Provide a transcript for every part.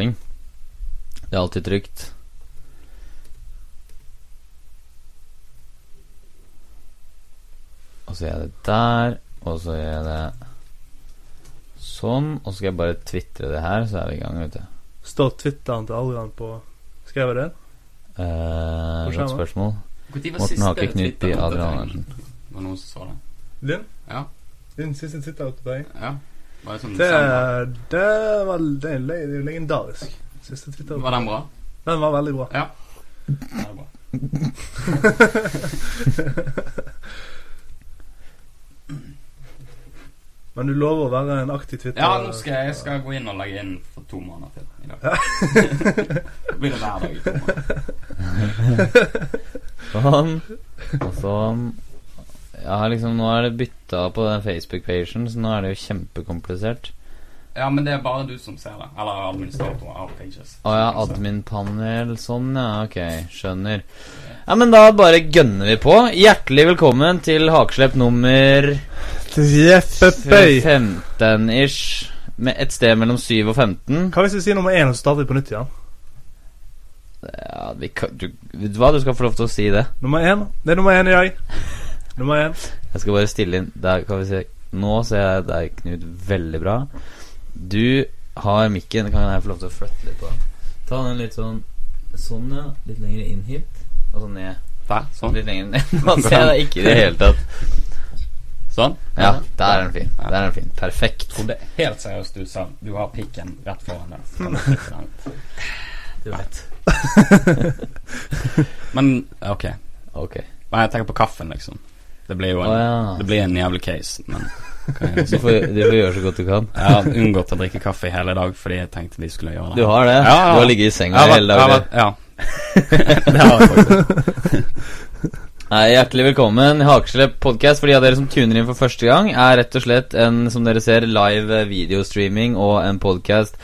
recording. Det er alltid trygt. Og så gjør jeg det der, og så gjør jeg det sånn. Og så skal jeg bare tvitre det her, så er vi i gang, vet du. Står Twitteren til Adrian på Skrev jeg det? Eh, godt spørsmål. Morten Hake Twitter- Adrian Andersen. Var noen som så det? Din? Ja. Din siste Twitter-oppdatering? ja. Var det sånn Det, det var det er det er jo legendarisk. Siste Twitter Var den bra? Den var veldig bra. Ja. Det er bra. Men du lover å være en aktiv Twitter... Ja, nå skal jeg, jeg skal gå inn og legge inn for to måneder til i dag. Ja. blir det hver dag i to måneder. Sånn. Og sånn. Ja, liksom Nå er det bytta på den Facebook-pagen, så nå er det jo kjempekomplisert. Ja, men det er bare du som ser det. Eller administrator av Pages. Å ja, admin-panel. Sånn, ja. Ok, skjønner. Ja, men da bare gønner vi på. Hjertelig velkommen til Hakeslepp nummer Jeppepøy! 15-ish. Med et sted mellom 7 og 15. Hva hvis vi sier nummer 1, og så starter vi på nytt igjen? Ja, vi kan, du, vet du hva, du skal få lov til å si det. Nummer 1. Det er nummer 1 i dag. Nummer én. Jeg skal bare stille inn Der kan vi se Nå ser jeg deg, Knut, veldig bra. Du har mikken. Kan jeg få lov til å flytte litt på den? Ta den litt sånn Sånn, ja. Litt lenger inn hit. Og så ned. Der, sånn. Litt lenger ned. Man ser deg ikke i det hele tatt. Sånn. Ja, der er den fin. Der er den fin. Perfekt. Trodde helt seriøst du sa du har pikken rett foran deg. Du flytte? Du vet. Men ok. Ok. Men jeg tenker på kaffen, liksom. Det blir jo en, oh, ja. det blir en jævlig case, men Du får, du får gjøre så godt du kan. Jeg har unngått å drikke kaffe i hele dag fordi jeg tenkte vi skulle gjøre det. Du har det? Ja, ja. Du har ligget i senga hele dag dagen. Ja. det har jeg faktisk. Nei, Hjertelig velkommen. Hakeslepp podcast for de av dere som tuner inn for første gang, er rett og slett en, som dere ser, live videostreaming og en podcast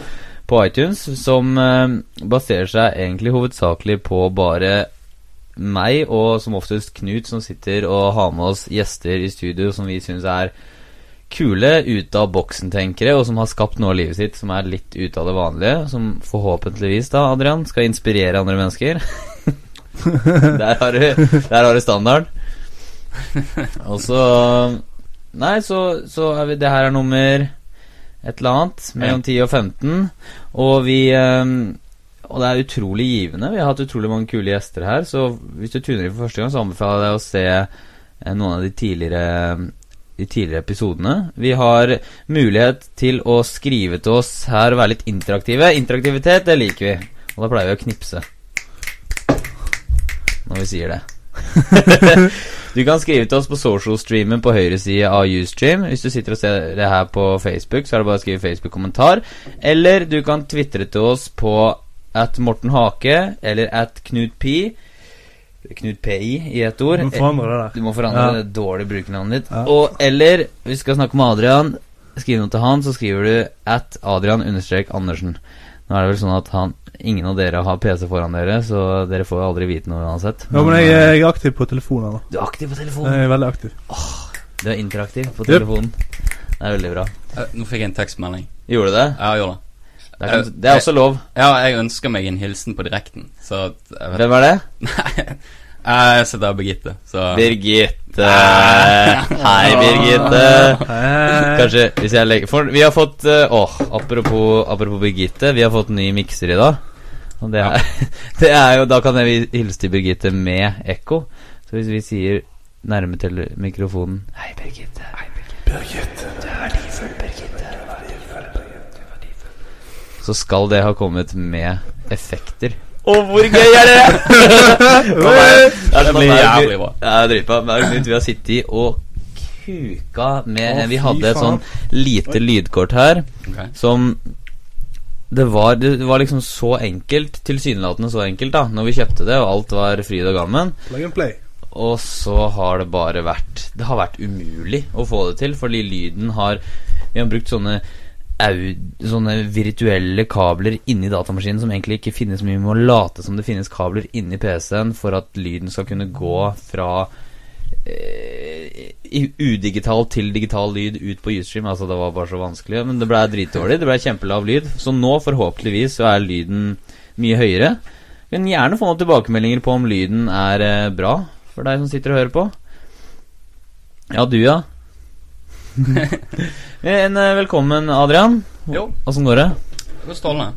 på iTunes som eh, baserer seg egentlig hovedsakelig på bare meg og som oftest Knut som sitter og har med oss gjester i studio som vi syns er kule, ute av boksen-tenkere, og som har skapt noe av livet sitt som er litt ute av det vanlige. Som forhåpentligvis, da, Adrian, skal inspirere andre mennesker. der, har du, der har du standarden. Og så Nei, så, så er vi Det her er nummer et eller annet mellom 10 og 15. Og vi ehm, Og det er utrolig givende. Vi har hatt utrolig mange kule gjester her. Så hvis du tuner inn for første gang, så anbefaler jeg deg å se eh, noen av de tidligere de tidligere episodene. Vi har mulighet til å skrive til oss her og være litt interaktive. Interaktivitet, det liker vi. Og da pleier vi å knipse når vi sier det. du kan skrive til oss på social-streamen på høyre side av Ustream. Hvis du sitter og ser det her på Facebook, så er det bare å skrive Facebook-kommentar. Eller du kan tvitre til oss på at Morten Hake eller at Knut P. Knut PI i ett ord. Du må forandre det der. Du må forandre Ja. det dårlige brukernavnet ditt. Ja. Og eller, vi skal snakke med Adrian. Skriv noe til han, så skriver du at Adrian understrek Andersen. Nå er det vel sånn at han ingen av dere har PC foran dere, så dere får jo aldri vite noe uansett. Ja, men jeg, jeg er aktiv på telefonen. da Du er aktiv på telefonen. Jeg er veldig aktiv. Du er interaktiv på Yep. telefonen. Det er veldig bra. Eh, Nå fikk jeg en tekstmelding. Gjorde du det? Ja, jeg gjorde det. Det er, det er også lov. Ja, jeg ønsker meg en hilsen på direkten, så jeg Hvem er det? Nei, jeg sitter av Birgitte, så Birgitte. Hei, Birgitte. Kanskje hvis jeg legger For vi har fått eh, Åh, apropos, apropos Birgitte. Vi har fått ny mikser i dag. Og det er, det er jo Da kan jeg hilse til Birgitte med ekko. Så hvis vi sier nærme til mikrofonen Hei, Birgitte. Hei, Birgitte. Du er verdifull, Birgitte. Du er verdifull. Du er verdifull. Så skal det ha kommet med effekter. Å, hvor gøy er det?! Det blir jævlig bra. Ja, det dritbra. Hver minutt vi har sittet i og kuka med Vi hadde et sånn lite lydkort her som det var, det var liksom så enkelt, tilsynelatende så enkelt, da, når vi kjøpte det, og alt var fryd og gammen. Plug and play. Og så har det bare vært Det har vært umulig å få det til, fordi lyden har Vi har brukt sånne Sånne virtuelle kabler inni datamaskinen som egentlig ikke finnes mye Vi må late som det finnes kabler inni PC-en for at lyden skal kunne gå fra eh, udigital til digital lyd ut på Ustream. Altså, det var bare så vanskelig. Men det ble dritdårlig. Det ble kjempelav lyd. Så nå, forhåpentligvis, så er lyden mye høyere. Men gjerne få noen tilbakemeldinger på om lyden er eh, bra for deg som sitter og hører på. Ja, du, ja. en, eh, velkommen, Adrian. Jo. Åssen går det? Det går strålende.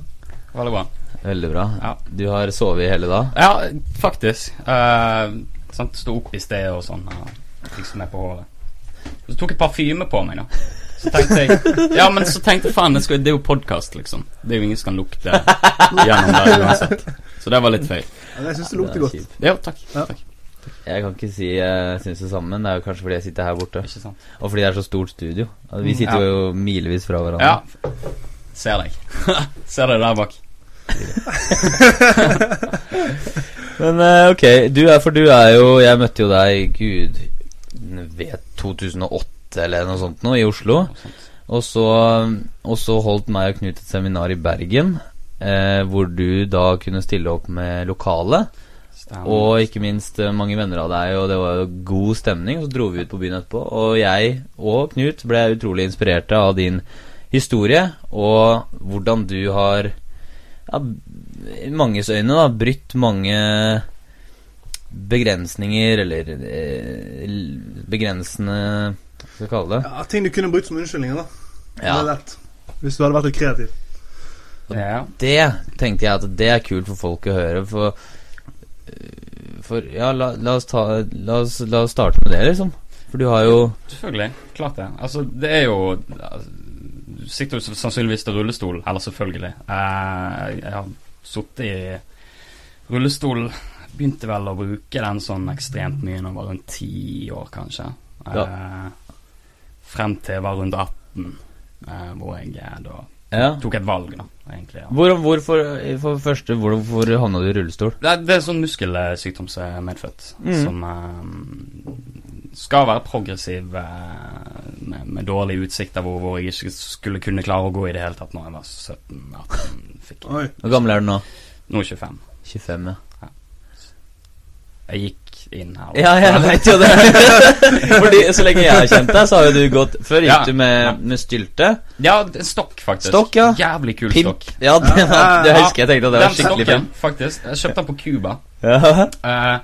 Veldig bra. Veldig bra. Ja. Du har sovet i hele dag? Ja, faktisk. Uh, sant, Sto opp i sted og sånn. Og liksom meg på håret. Så tok jeg parfyme på meg, da. Så tenkte jeg Ja, men så tenkte jeg faen, det, skal, det er jo podkast, liksom. Det er jo ingen som kan lukte gjennom det uansett. Så det var litt feil. Ja, jeg syns det lukter er godt. Ja, takk. Ja. takk. Jeg kan ikke si jeg syns det samme. men Det er jo kanskje fordi jeg sitter her borte. Og fordi det er så stort studio. Vi sitter Mm, Ja. jo milevis fra hverandre. Ja. Ser deg. Ser deg der bak. Men eh, ok, du er, for du er jo Jeg møtte jo deg, gud Vet 2008 eller noe sånt nå, i Oslo. Og så, og så holdt meg og Knut et seminar i Bergen. Eh, hvor du da kunne stille opp med lokale. Stemmer. Og ikke minst eh, mange venner av deg, og det var jo god stemning. Så dro vi ut på byen etterpå, og jeg og Knut ble utrolig inspirerte av din historie, og hvordan du har, ja, i manges øyne, da, brytt mange begrensninger, eller eh, begrensende Hva skal jeg kalle det? Ja, ting du kunne brukt som unnskyldninger, da. Det Ja. er lett. Hvis du hadde vært litt kreativ. Ja. Det tenkte jeg at det er kult for folk å høre, for For ja, la, la, oss ta, la, oss, la oss starte med det, liksom. For du har jo Selvfølgelig. Klart det. Altså, det er jo altså, Du sitter jo sannsynligvis i rullestol. Eller selvfølgelig. Eh, jeg har sittet i rullestol Begynte vel å bruke den sånn ekstremt mye når jeg var rundt ti år, kanskje. Ja. Frem til jeg var rundt 18, eh, hvor jeg eh, da Ja. tok et valg, da, egentlig. Ja. Hvor, hvorfor, for det første, hvor, hvor havna du i rullestol? Det, er- det er sånn muskelsykdom som er medfødt, mm. som eh, skal være progressiv eh, med, med dårlige utsikter, hvor, hvor jeg ikke skulle kunne klare å gå i det hele tatt når jeg var 17-18. Fikk jeg. Oi. Hvor gammel er du nå? Nå 25. 25, ja. Jeg gikk inn her. Ja, jeg vet jo det. Fordi Så lenge jeg har kjent deg, så har jo du gått Før gikk Ja. du Ja. med, med stylte. Ja, stokk, faktisk. Stokk, ja. Jævlig kul Pimp. stokk. Ja, det, det husker jeg tenkte at det var skikkelig stokken, faktisk. Jeg kjøpte den på Cuba. Ja. Uh,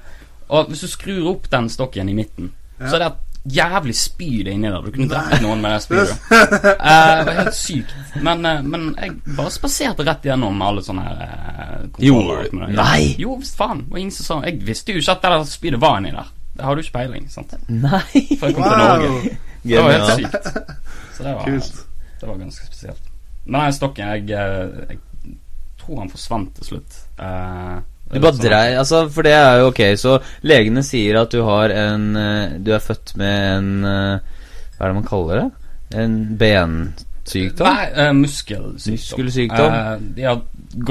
og hvis du skrur opp den stokken i midten, Ja. så er det et jævlig spyd inni der. Du kunne drept noen med det spydet. Eh, det var helt sykt. Men, uh, men jeg bare spaserte rett gjennom alle sånne her uh, Jo? Nei. Jo, visst faen. Og ingen som sa Jeg visste jo ikke at det der spydet var inni der. Det har du ikke peiling, sant. Nei. Før jeg kom til Norge. Det var helt sykt. Så det var, det var ganske spesielt. Men den stokken, jeg, eh, jeg tror han forsvant til slutt. Eh, Du bare drei Altså, for det er jo ok, så legene sier at du har en eh, Du er født med en eh, Hva er det man kaller det? En bensykdom? Nei, eh, muskelsykdom. Muskelsykdom. Eh, de har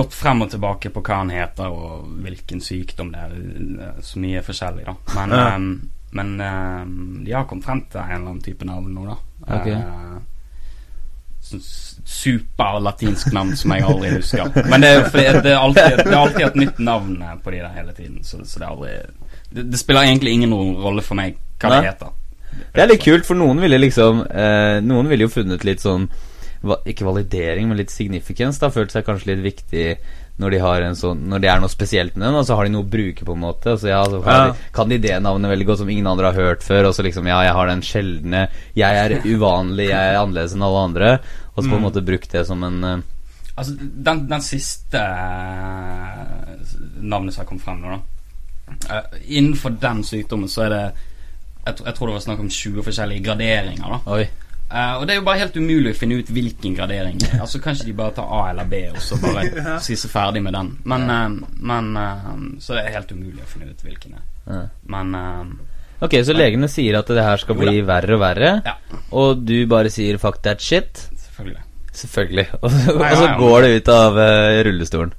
gått frem og tilbake på hva han heter og hvilken sykdom det er. Så mye forskjellig, da. Men, eh, men de har kommet frem til en eller annen type navn nå, da. Ok. Sånn Superlatinsk navn som jeg aldri husker. Men det er, fordi det er, alltid, det er alltid et nytt navn på de der hele tiden, så, så det er aldri det, det spiller egentlig ingen rolle for meg hva Nei. det heter. Det er litt kult, for noen ville liksom eh, Noen ville jo funnet litt sånn Ikke validering, men litt significance. Da Følt seg kanskje litt viktig når de har en sånn Når det er noe spesielt med den, og så har de noe å bruke, på en måte. Så ja, så har Ja. de, kan de det navnet veldig godt som ingen andre har hørt før. Og så liksom Ja, jeg har den sjeldne Jeg er uvanlig, jeg er annerledes enn alle andre. Og så på en Mm. måte brukt det som en uh, Altså, den, den siste eh, navnet som har kommet frem nå, da. uh, innenfor den sykdommen så er det jeg, jeg tror det var snakk om 20 forskjellige graderinger, da. Oi. Uh, og det er jo bare helt umulig å finne ut hvilken gradering. Altså Kanskje de bare tar A eller B, og så bare si seg ferdig med den. Men, uh, men uh, Så det er helt umulig å finne ut hvilken det. Ja. Men Ok, så legene sier at det her skal bli verre og verre, Ja. og du bare sier 'fuck that shit'? Selvfølgelig. Selvfølgelig. Og så, Nei, og så nei, går det ut av uh, rullestolen.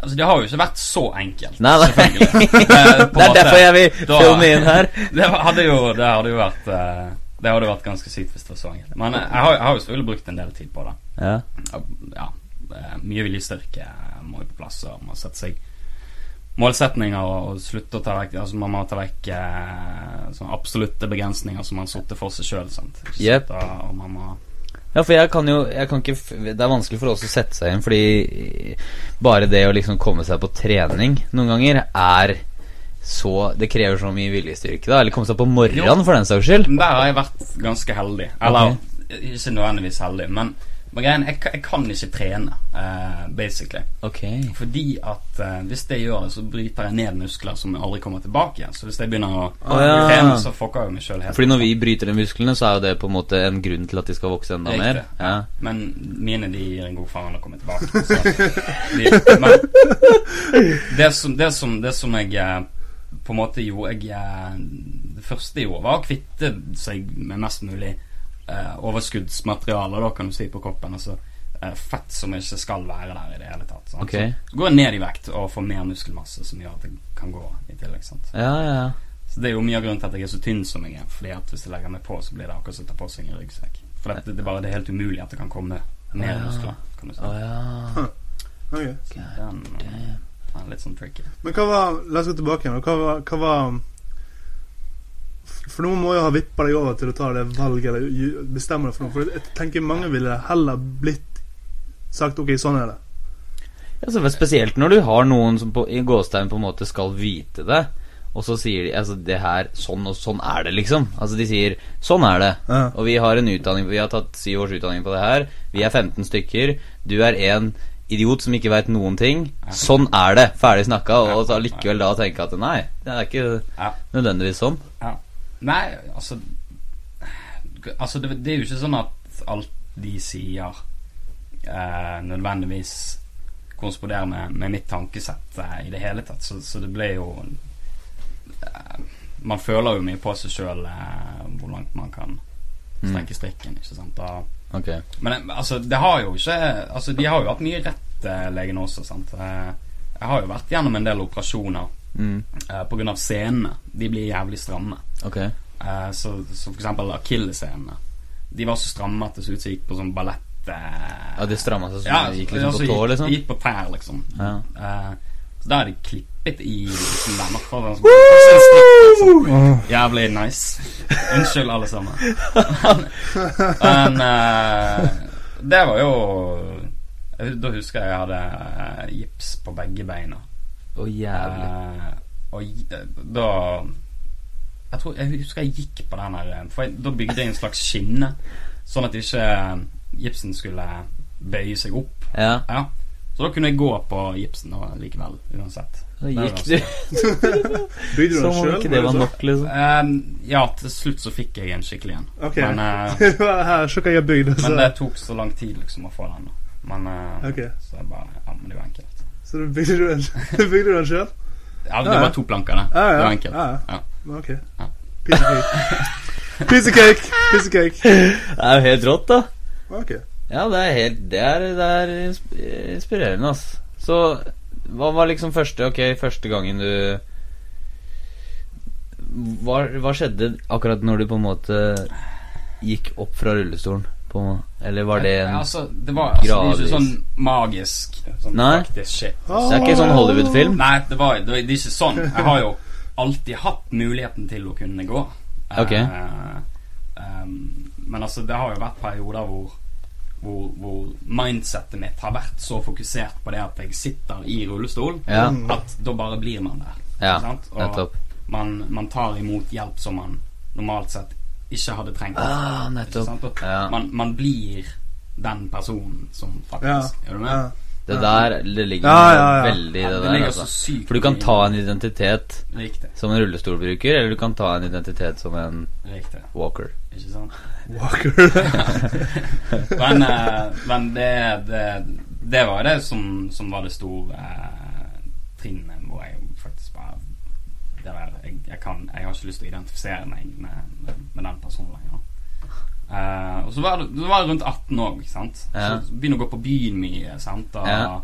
Altså Det har jo ikke vært så enkelt. Nei, nei. Selvfølgelig. Eh, Det er derfor jeg vil Da- filme inn her. Det hadde jo, det hadde jo vært eh, Det hadde vært ganske sykt hvis det var så enkelt. Men eh, jeg har, jeg har jo selvfølgelig brukt en del tid på det. Ja. Ja, eh, mye viljestyrke må jo på plass, og må sette seg målsetninger og, og slutte å ta vekk Altså Man må ta vekk sånne absolutte begrensninger som man har satt for seg sjøl. Yep. Og, og man må Ja, for jeg kan jo jeg kan ikke, Det er vanskelig for oss å sette seg inn, fordi bare det å liksom komme seg på trening noen ganger er så Det krever så mye viljestyrke, da. Eller komme seg på morgenen, for den saks skyld. Der har jeg vært ganske heldig. Eller ikke nødvendigvis heldig, men, men greien, jeg, jeg kan ikke trene, uh, basically. Okay. Fordi at uh, hvis jeg gjør det, så bryter jeg ned muskler som aldri kommer tilbake igjen. Så hvis jeg begynner å Å, ja. trene, så fucker jeg meg sjøl helt. Fordi når vi bryter ned musklene, så er jo det på en måte en grunn til at de skal vokse enda mer. Ja. Men mine de gir en god faen å komme tilbake. Så de, men det som, det, som, det som jeg eh, på en måte gjorde jeg, Det første jeg gjorde, var å kvitte seg med mest mulig eh, overskuddsmateriale, da, kan du si, på kroppen. Altså eh, fett som ikke skal være der i det hele tatt. Sant? Ok. Så går jeg ned i vekt og får mer muskelmasse, som gjør at jeg kan gå i tillegg. Sant? Ja, ja. Så Det er jo mye av grunnen til at jeg er så tynn som jeg er. Fordi at hvis jeg legger meg på, så blir det akkurat som å ta på seg en ryggsekk. For det, det, er bare, det er helt umulig at det kan komme ned i Ja. muskler. Kan du si. Å ja. Ok. Den, den er litt sånn tricky. Men hva var La oss gå tilbake igjen. Hva var, hva var For noen må jo ha vippa deg over til å ta det valget, eller bestemme deg for noe. For jeg tenker mange ville heller blitt sagt OK, sånn er det. Ja, så Spesielt når du har noen som på, i gåstegn på en måte skal vite det, og så sier de altså det her Sånn og sånn er det, liksom. Altså De sier 'sånn er det', Ja. og vi har en utdanning Vi har tatt syv års utdanning på det her. Vi er 15 stykker. Du er en idiot som ikke veit noen ting. Sånn er det. Ferdig snakka. Og så allikevel da tenke at nei, det er ikke nødvendigvis sånn. Nei, altså Altså, det, det er jo ikke sånn at alt de sier, eh, nødvendigvis korresponderer med, med mitt tankesett eh, i det hele tatt. Så, så det ble jo eh, Man føler jo mye på seg sjøl eh, hvor langt man kan strekke strikken, ikke sant. Da, okay. Men eh, altså, det har jo ikke Altså, de har jo hatt mye rett, eh, legene også, sant. Jeg har jo vært gjennom en del operasjoner Mm. på grunn av scenene. De blir jævlig stramme. Okay. Eh, så, så for eksempel akillescenene. De var så stramme at det så ut som gikk på sånn ballett... Eh, Ja, de stramma seg sånn ja, det gikk liksom på tå, liksom? Gikk på tær, liksom. Ja. Så da er de klippet i liksom, denne akkurat sånn. Jævlig nice. Unnskyld, alle sammen. Men, det var jo Da husker jeg jeg hadde gips på begge beina. Å, jævlig. Eh, og eh, da Jeg tror Jeg husker jeg gikk på den her eh, For jeg, da bygde jeg en slags skinne, sånn at ikke eh, gipsen skulle bøye seg opp. Ja. Ja. Så da kunne jeg gå på gipsen og likevel, uansett. Da gikk du Bygde du den sjøl? ikke det var nok, liksom. Uh, ja, til slutt så fikk jeg en skikkelig en. Okay. Men, uh, Her, jeg har men det tok så lang tid liksom å få den. Men uh, okay. Så jeg bare Ja, men det var enkelt. Så du bygde du den, bygde den sjøl? Ja, det Ja, ja. var to planker, da. Ja, ja. Det var enkelt. Ja, ja. Ja. OK. Ja. Piece of cake. Piece of cake. Piece of cake. Det er jo helt rått, da. Ok. Ja, det er helt Det er, det er inspirerende, ass. Så hva var liksom første Ok, første gangen du hva, hva skjedde akkurat når du på en måte gikk opp fra rullestolen? På, eller var det en Ja, altså, det var altså, det er ikke sånn magisk sånn Nei. faktisk shit. Det er ikke sånn Hollywood-film? Nei, det, var, det, var, er ikke sånn. Jeg har jo alltid hatt muligheten til å kunne gå. Ok. Eh, um, men altså, det har jo vært perioder hvor hvor, hvor mindsettet mitt har vært så fokusert på det at jeg sitter i rullestol, Ja. at da bare blir man der. Ja, ikke sant? Og nettopp. Man, man tar imot hjelp som man normalt sett ikke hadde trengt. Ah, nettopp. Ja. Man, man blir den personen som Ja. faktisk Gjør du med? ja. Det der det ligger Ja, ja, ja. veldig Ja, det det der. Altså. For du kan ta en identitet Riktig. som en rullestolbruker, eller du kan ta en identitet som en Riktig. walker. Ikke sant? Walker. Men, eh, men det, det, det var det som, som var det store eh, trinnet hvor jeg faktisk bare det der jeg, jeg, kan, jeg har ikke lyst til å identifisere meg med, med, med den personen lenger. Uh, og så var det, det var rundt 18 òg, ikke sant. Ja. Så begynner å gå på byen mye. Sant? Og, Ja.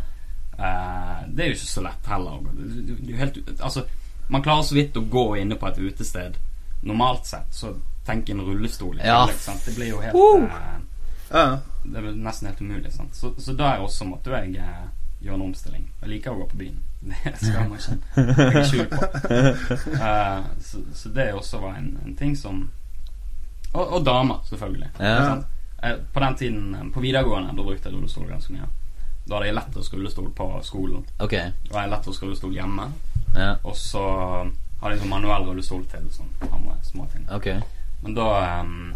uh, det er jo ikke så lett heller. Du, du, du, helt, altså, man klarer så vidt å gå inne på et utested. Normalt sett, så tenk en rullestol. Ja. sant? Det blir jo helt uh. Det er nesten helt umulig. Sant? Så, så da er også måtte jeg gjøre en omstilling. Jeg liker å gå på byen. Det skal man ikke legge skjul på. Uh, så, så det også var en, en ting som Og, og damer, selvfølgelig. Ja. Eh, På den tiden, eh, på videregående, da brukte jeg rullestol ganske mye. Da hadde jeg lettere rullestol på skolen. Okay. Da hadde jeg lettere rullestol hjemme. Ja. Og så hadde jeg sånn manuell rullestol til sånn andre småting. Okay. Men da ehm,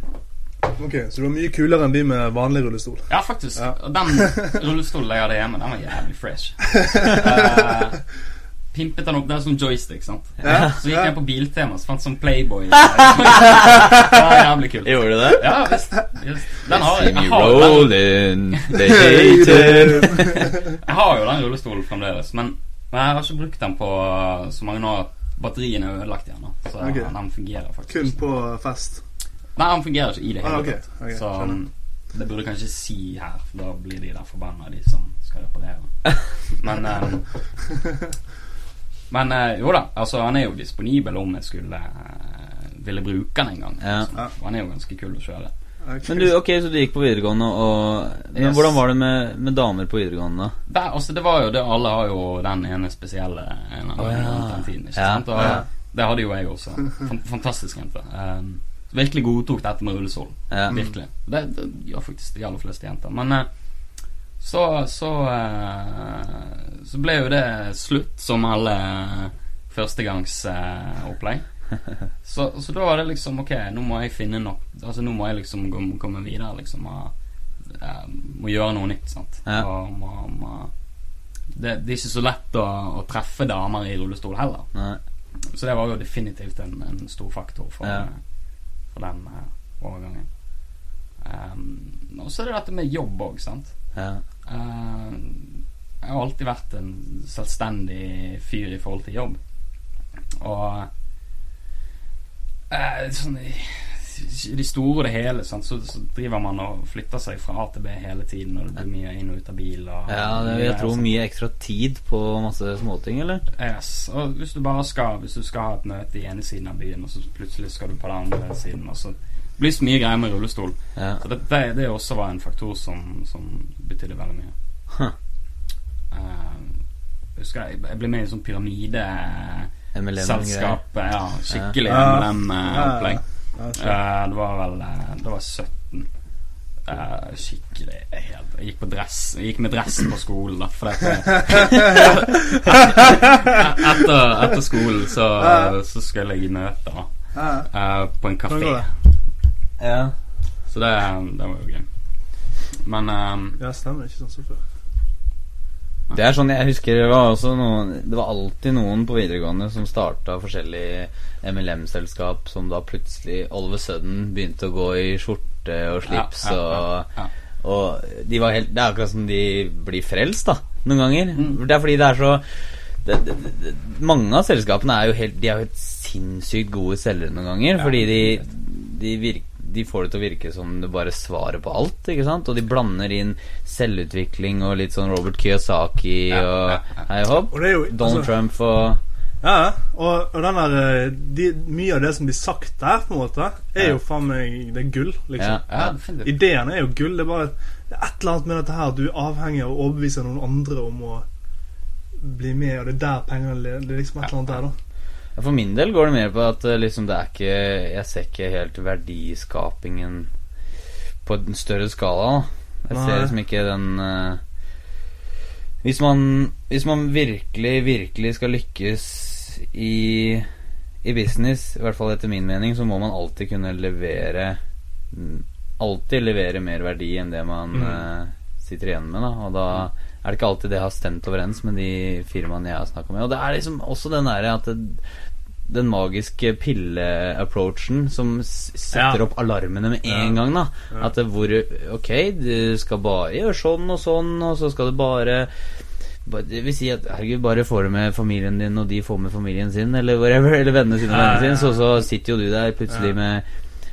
Ok, Så du var mye kulere enn de med vanlig rullestol. Ja, faktisk. Ja. Og Den rullestolen jeg hadde hjemme, den var jævlig fresh. Uh, pimpet den opp. Det er sånn joystick, sant. Ja, Så gikk ja. jeg på Biltema og fant sånn Playboy. det var jævlig kult. Gjorde du det? Ja visst. visst. Den har jeg. Jeg har, den, jeg har jo den rullestolen fremdeles, men, men jeg har ikke brukt den på så mange år. Batteriene er ødelagt igjen, så okay. den fungerer faktisk. Kun på fest. Nei, han fungerer ikke i det hele Ah, okay. tatt. ok, så um, det burde jeg kanskje si her, for da blir de der forbanna, de som skal reparere. Men um, Men uh, jo da, altså han er jo disponibel om jeg skulle uh, ville bruke han en gang. Ja. Så, han er jo ganske kul å kjøre. Okay. Men du, ok, så du gikk på videregående og Men Yes. hvordan var det med, med damer på videregående, da? Altså det var jo det Alle har jo den ene spesielle en av oh, ja. den tiden. Ikke Ja, sant? Og ja. det hadde jo jeg også. Fantastisk jente. Um, virkelig godtok dette med rullestol. Ja. Virkelig. Det, det gjør faktisk de aller fleste jenter. Men eh, så så, eh, så ble jo det slutt, som alle førstegangsopplegg. så, så da var det liksom Ok, nå må jeg finne nok Altså nå må jeg liksom komme videre, liksom. Og, eh, må gjøre noe nytt, sant. Ja. Og må, må det, det er ikke så lett å, å treffe damer i rullestol heller. Nei. Så det var jo definitivt en, en stor faktor for, Ja. For den eh, overgangen. Um, og så er det dette med jobb òg, sant. Ja. Eh, jeg har alltid vært en selvstendig fyr i forhold til jobb. Og uh, sånn det store og det hele, sant, så, så driver man og flytter seg fra A til B hele tiden, og det blir mye inn og ut av bil. Og, ja, det, jeg tror mye ekstra tid på masse småting, eller? Yes. Og hvis du bare skal Hvis du skal ha et møte i ene siden av byen, og så plutselig skal du på den andre siden, og så blir det så mye greier med rullestol. Ja. Så det, det, det også var en faktor som, som betydde veldig mye. Huh. Uh, husker jeg, jeg ble med i en sånn MLM-selskapet. Ja, skikkelig Ja. MLM-opplegg. Ja. Eh, det var vel eh, Det var 17. Uh, skikkelig helt Jeg gikk på dress Jeg gikk med dress på skolen, da. For det etter, etter skolen så, så skulle jeg i møte da, eh, på en kafé. det? Ja. Så det, det var jo gøy. Men um, Ja, stemmer. Ikke sånn som før. Det er sånn, jeg husker det var også noen Det var alltid noen på videregående som starta forskjellige MLM-selskap som da plutselig all of a sudden begynte å gå i skjorte og slips ja, ja, og ja, ja. Og de var helt Det er akkurat som de blir frelst, da, noen ganger. Mm. Det er fordi det er så det, det, det, Mange av selskapene er jo helt De er jo helt sinnssykt gode selgere noen ganger, Ja, fordi de, de, virker, de får det til å virke som det bare svarer på alt, ikke sant? Og de blander inn selvutvikling og litt sånn Robert Kiyosaki Ja, og ja, ja. hei hopp. Og Donald altså, Trump og Ja, og, og der eh, de, Mye av det som blir sagt der, på en måte, er Ja. jo faen meg Det er gull, liksom. Ja, ja, Ideene er jo gull. Det er bare det er et eller annet med dette her. Du er avhengig av å overbevise noen andre om å bli med, og det er der pengene. Det er liksom et eller annet der, da. Ja, For min del går det mer på at eh, liksom det er ikke Jeg ser ikke helt verdiskapingen på en større skala. Da. Jeg Nei. ser liksom ikke den eh, hvis, man, hvis man virkelig, virkelig skal lykkes i, i business, i hvert fall etter min mening, så må man alltid kunne levere mm, Alltid levere mer verdi enn det man Mm. uh, sitter igjen med. Da. Og da er det ikke alltid det har stemt overens med de firmaene jeg har snakka med. Og det er liksom også den derre at det, den magiske pille-approachen som setter Ja. opp alarmene med en Ja. gang. da Ja. At det hvor Ok, du skal bare gjøre sånn og sånn, og så skal du bare Det vil si at herregud, bare får du med familien din, og de får med familien sin, eller whatever, eller vennene sine og vennene sine, så, så sitter jo du der plutselig med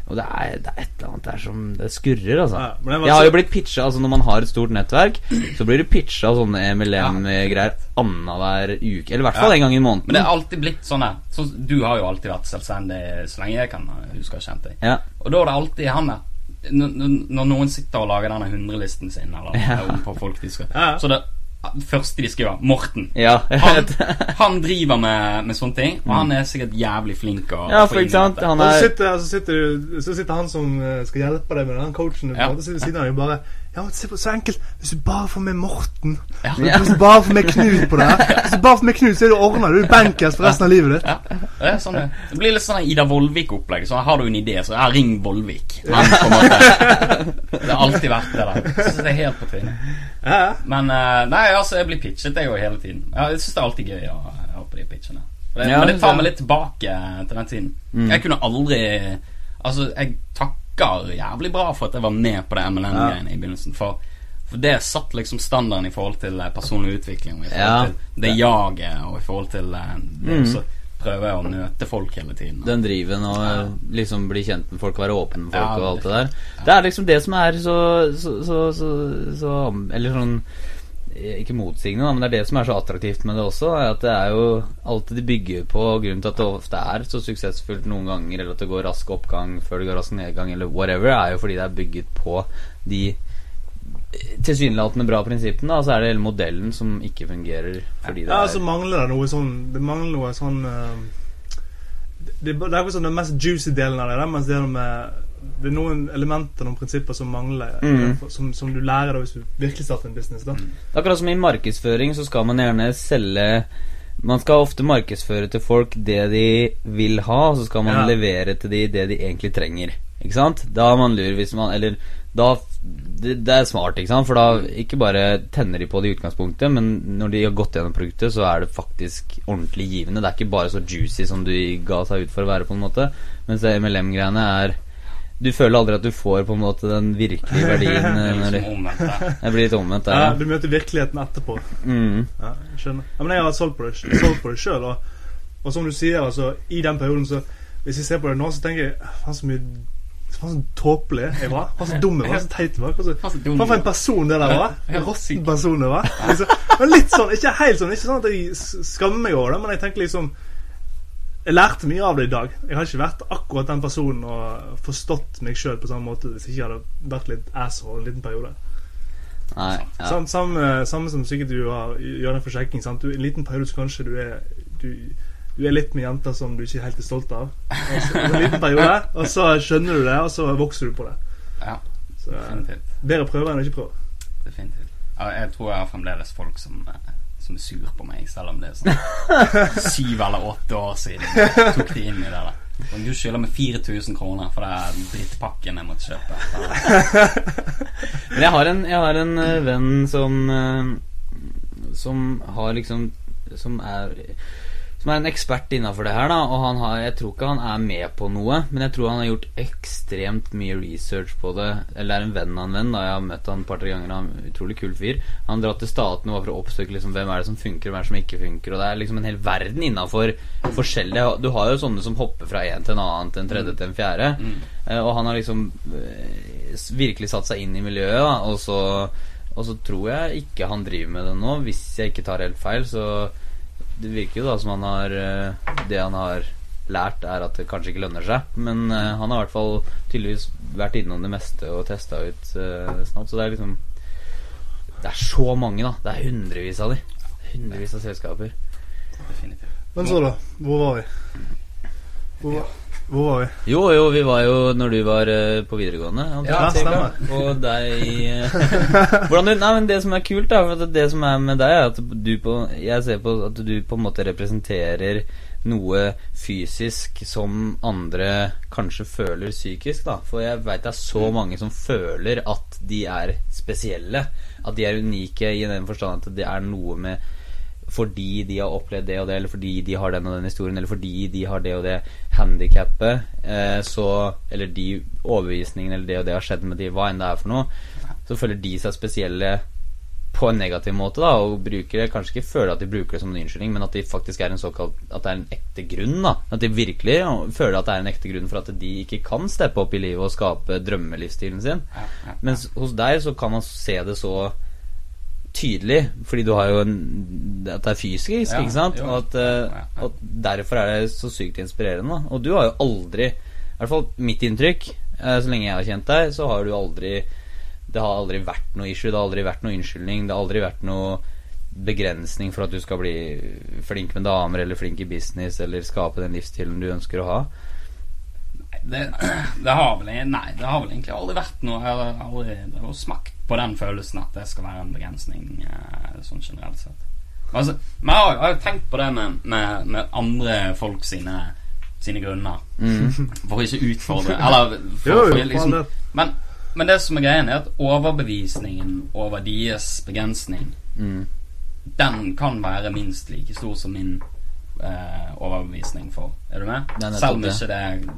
Og det er, det er et eller annet der som Det skurrer, altså. Ja, det jeg har jo blitt pitcha Altså Når man har et stort nettverk, så blir du pitcha sånne MLM-greier annenhver uke. Eller i hvert fall Ja. en gang i måneden. Men det er alltid blitt sånn her. Så, du har jo alltid vært selvstendig så lenge jeg kan huske å ha kjent deg. ja. Og da er det alltid han der. Når noen sitter og lager denne hundrelisten sin, eller Ja. på folk de skal Ja. Så det første de skriver, Morten. Ja, Han, han driver med, med sånne ting, og han er sikkert jævlig flink å Ja, for ikke sant, han Og så er sitter, så, sitter, så sitter han som eh, skal hjelpe deg med den coachen. Ja. Ja. Så sitter ved siden av deg og bare Ja, se på så enkelt. Hvis du bare får med Morten Ja. Hvis du bare får med Knut på det her Hvis du bare får med Knut, så er du ordna. Du er bankers for resten av livet ditt. Ja, det sånn det Det blir litt sånn Ida Vollvik-opplegg. Så har du en idé, så ja, ring Vollvik. Det har alltid vært det der. Jeg det er helt på trynet. Ja. Men eh, nei, altså, jeg blir pitchet det jo hele tiden. Jeg syns det er alltid gøy å høre på de pitchene. Det, Ja, men det tar meg litt tilbake til den tiden. Mm. Jeg kunne aldri Altså, jeg takker jævlig bra for at jeg var med på det MLM-greiene i begynnelsen. For, for det satt liksom standarden i forhold til eh, personlig utvikling. Og I forhold Ja. til det jaget, og i forhold til eh, det Mm. Så prøver å møte folk hele tiden. den driven og ja. liksom bli kjent med folk, være åpen med folk Ja, og alt det der. Det er liksom det som er så, så, så, så, så Eller sånn eh, ikke motsigende, men det er det som er så attraktivt med det også. Er at det er jo alt de bygger på. Grunnen til at det ofte er så suksessfullt noen ganger, eller at det går rask oppgang før det går rask nedgang, eller whatever, er jo fordi det er bygget på de tilsynelatende bra prinsippene. og så er det hele modellen som ikke fungerer fordi det Ja, er så mangler det noe sånn Det mangler noe sånn uh, det, det er akkurat sånn den mest juicy delen av det, mens det med, det er noen elementer, noen prinsipper som mangler, Mm. eh, som, som du lærer da hvis du virkelig starter en business. da Mm. Akkurat som i markedsføring så skal man gjerne selge Man skal ofte markedsføre til folk det de vil ha, og så skal man Ja. levere til de det de egentlig trenger. Ikke sant? Da er man lur hvis man Eller da det, det er smart, ikke sant? For da ikke bare tenner de på det i utgangspunktet, men når de har gått gjennom produktet, så er det faktisk ordentlig givende. Det er ikke bare så juicy som du ga seg ut for å være, på en måte. Mens MLM-greiene er Du føler aldri at du får på en måte den virkelige verdien. Det eh, Når liksom du, omvendt der. blir litt omvendt der. Ja, Ja. du møter virkeligheten etterpå. Mm. Ja, jeg skjønner. Ja, men jeg har solgt på det, solgt på det sjøl, og, og som du sier, altså, i den perioden så Hvis jeg ser på det nå, så tenker jeg Faen, så mye Faen, så tåpelig jeg var. Faen, så dum jeg var. Så teit jeg var. Faen, for en person det der var. Råtten person det var. Liksom, men litt sånn, ikke helt sånn, ikke sånn at jeg skammer meg over det, men jeg tenker liksom Jeg lærte mye av det i dag. Jeg har ikke vært akkurat den personen og forstått meg sjøl på samme måte hvis jeg ikke hadde vært litt asshole en liten periode. Nei, ja. samme, samme, samme som sikkert du har, gjør en for. Sant? Du, en liten periode så kanskje du er du, du er litt med jenter som du ikke helt er stolt av. Også, en liten periode, og så skjønner du det, og så vokser du på det. Ja, Så, eh, definitivt. bedre prøve enn ikke prøve. definitivt. Jeg tror jeg har fremdeles folk som, eh, som er sur på meg, selv om det er sånn syv eller åtte år siden jeg tok de inn i det der. Du skylder meg 4000 kroner for den drittpakken jeg måtte kjøpe. Men jeg har en, jeg har en eh, venn som eh, Som har liksom Som er Som er en ekspert innafor det her, da. Og han har Jeg tror ikke han er med på noe, men jeg tror han har gjort ekstremt mye research på det. Eller er en venn av en venn, da. Jeg har møtt han et par-tre ganger. Han er en utrolig kul fyr. Han drar til statene bare for å oppsøke liksom, hvem er det som funker, og hvem er det som ikke funker. Og det er liksom en hel verden innafor forskjellige Du har jo sånne som hopper fra en til en annen, til en tredje til en fjerde. Mm. Eh, Og han har liksom eh, virkelig satt seg inn i miljøet, da. Og så, og så tror jeg ikke han driver med det nå, hvis jeg ikke tar helt feil. Så det virker jo da som han har eh, Det han har lært, er at det kanskje ikke lønner seg. Men uh, han har i hvert fall tydeligvis vært innom det meste og testa ut uh, snart. Så det er liksom Det er så mange, da. Det er hundrevis av de. Hundrevis av selskaper. Definitivt. Men så, da. Hvor var vi? Hvor, var- hvor var vi? Jo, jo, vi var jo når du var uh, på videregående. antar Ja, stemmer. Og deg uh, Hvordan du Nei, men det som er kult, da for Det som er med deg, er at du på Jeg ser på at du på en måte representerer noe fysisk som andre kanskje føler psykisk, da. For jeg veit det er så mange som føler at de er spesielle. At de er unike i den forstand at det er noe med fordi de har opplevd det og det, eller fordi de har den og den historien, eller fordi de har det og det handikappet, eh, så Eller de overbevisningene, eller det og det har skjedd med de, hva enn det er for noe, så føler de seg spesielle på en negativ måte, da, og bruker det Kanskje ikke føler at de bruker det som en unnskyldning, men at de faktisk er en såkalt At det er en ekte grunn, da. At de virkelig føler at det er en ekte grunn for at de ikke kan steppe opp i livet og skape drømmelivsstilen sin. Mens hos deg så kan man se det så tydelig, fordi du har jo en At det er fysisk, Ja, ikke sant? Og at, uh, og derfor er det så sykt inspirerende. Og du har jo aldri I hvert fall mitt inntrykk, uh, så lenge jeg har kjent deg, så har du aldri Det har aldri vært noe issue, det har aldri vært noe unnskyldning, det har aldri vært noe begrensning for at du skal bli flink med damer eller flink i business eller skape den livsstilen du ønsker å ha? Det, det, har vel, nei, det har vel egentlig aldri vært noe Jeg har aldri smakt på den følelsen at det skal være en begrensning eh, sånn generelt sett. Altså, men jeg har, har tenkt på det med, med, med andre folk sine, sine grunner. Mm. For å ikke utfordre Eller for, Jo, jo, for for liksom, men, men det som er greien, er at overbevisningen over deres begrensning Mm. den kan være minst like stor som min eh, overbevisning for. Er du med? Er Selv om ikke det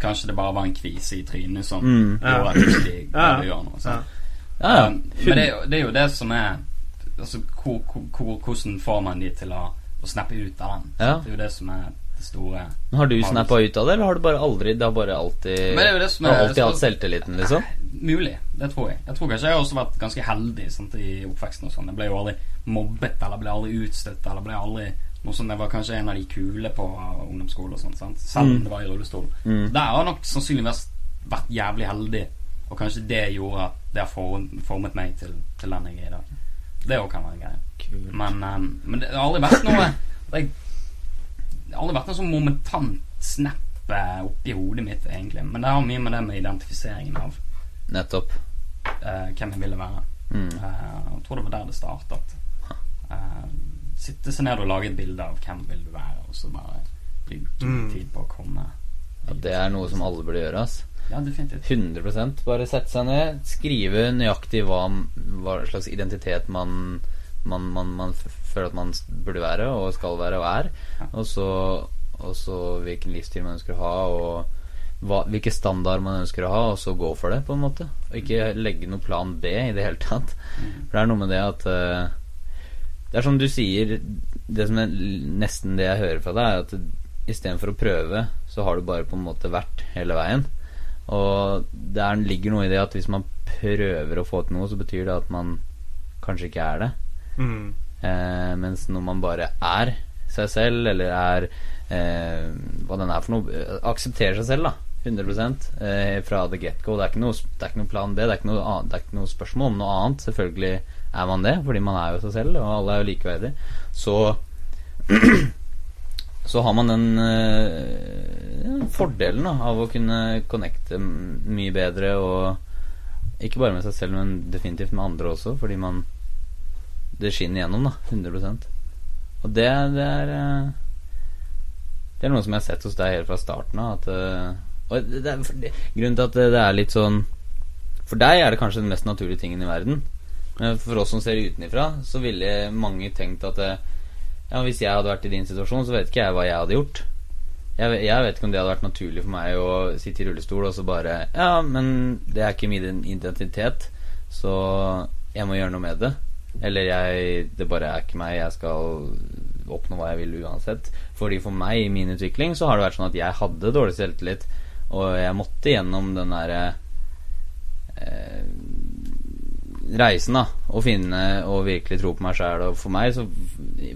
Kanskje det bare var en kvise i trynet som Mm. Gjorde at ikke de Ja. gjøre noe. Ja. Ja, ja. Um, men det det er jo det som er Altså, hvor, hvor, hvor, hvordan får man de til å, å snappe ut av den? Ja. Det er jo det som er det store Men Har du snappa ut av det, eller har du bare aldri Det har bare alltid Men det er jo det som har er- alltid hatt selvtilliten, liksom? Mulig, det tror jeg. Jeg tror kanskje jeg har også vært ganske heldig sant, i oppveksten. og sånn Jeg ble jo aldri mobbet eller ble aldri utstøtt eller ble aldri noe som Jeg var kanskje en av de kule på ungdomsskole og sånt, sant? selv om Mm. det var i rullestol. Mm. Der har jeg nok sannsynligvis vært jævlig heldig, og kanskje det gjorde at det har formet meg til, til den jeg er i dag. Det òg kan være en greie. Men, um, men det har aldri vært noe Det har aldri vært noe sånn momentant snap eh, oppi hodet mitt, egentlig. Men det har mye med det med identifiseringen av Nettopp. uh, hvem jeg ville være. Mm. Uh, jeg tror det var der det startet. Eh, sitte seg ned og lage et bilde av hvem vil du være, og så bare bruke Mm. tid på å komme Ja, det er noe som alle burde gjøre, ass. Ja, definitivt. 100% Bare sette seg ned, skrive nøyaktig hva, hva slags identitet man, man, man, man føler at man burde være og skal være og er. Ja. Og så, og så hvilken livsstil man ønsker å ha, og hva, hvilke standard man ønsker å ha, og så gå for det, på en måte. Og ikke legge noe plan B i det hele tatt. Mm. For det er noe med det at eh, Det er som du sier Det som er nesten det jeg hører fra deg, er at istedenfor å prøve, så har du bare på en måte vært hele veien. Og det er, ligger noe i det at hvis man prøver å få til noe, så betyr det at man kanskje ikke er det. Mm. Eh, mens når man bare er seg selv, eller er eh, hva den er for noe eh, Aksepterer seg selv, da. 100 eh, fra the get-go. Det, det er ikke noe plan B. Det er ikke noe, annet, det er ikke noe spørsmål om noe annet. Selvfølgelig er man det, fordi man er jo seg selv, og alle er jo likeverdige. Så så har man den eh, fordelen da, av å kunne connecte mye bedre, og ikke bare med seg selv, men definitivt med andre også, fordi man Det skinner gjennom, da. 100% Og det, det er eh, Det er noe som jeg har sett hos deg helt fra starten av. Eh, og grunnen til at det, det er litt sånn For deg er det kanskje den mest naturlige tingen i verden. Men for oss som ser utenifra, så ville mange tenkt at eh, ja, hvis jeg hadde vært i din situasjon, så vet ikke jeg hva jeg hadde gjort. Jeg, jeg vet ikke om det hadde vært naturlig for meg å sitte i rullestol og så bare Ja, men det er ikke min identitet, så jeg må gjøre noe med det. Eller jeg Det bare er ikke meg. Jeg skal oppnå hva jeg vil uansett. Fordi for meg, i min utvikling, så har det vært sånn at jeg hadde dårlig selvtillit, og jeg måtte gjennom den derre eh, reisen, da. Å finne og virkelig tro på meg sjæl. Og for meg, så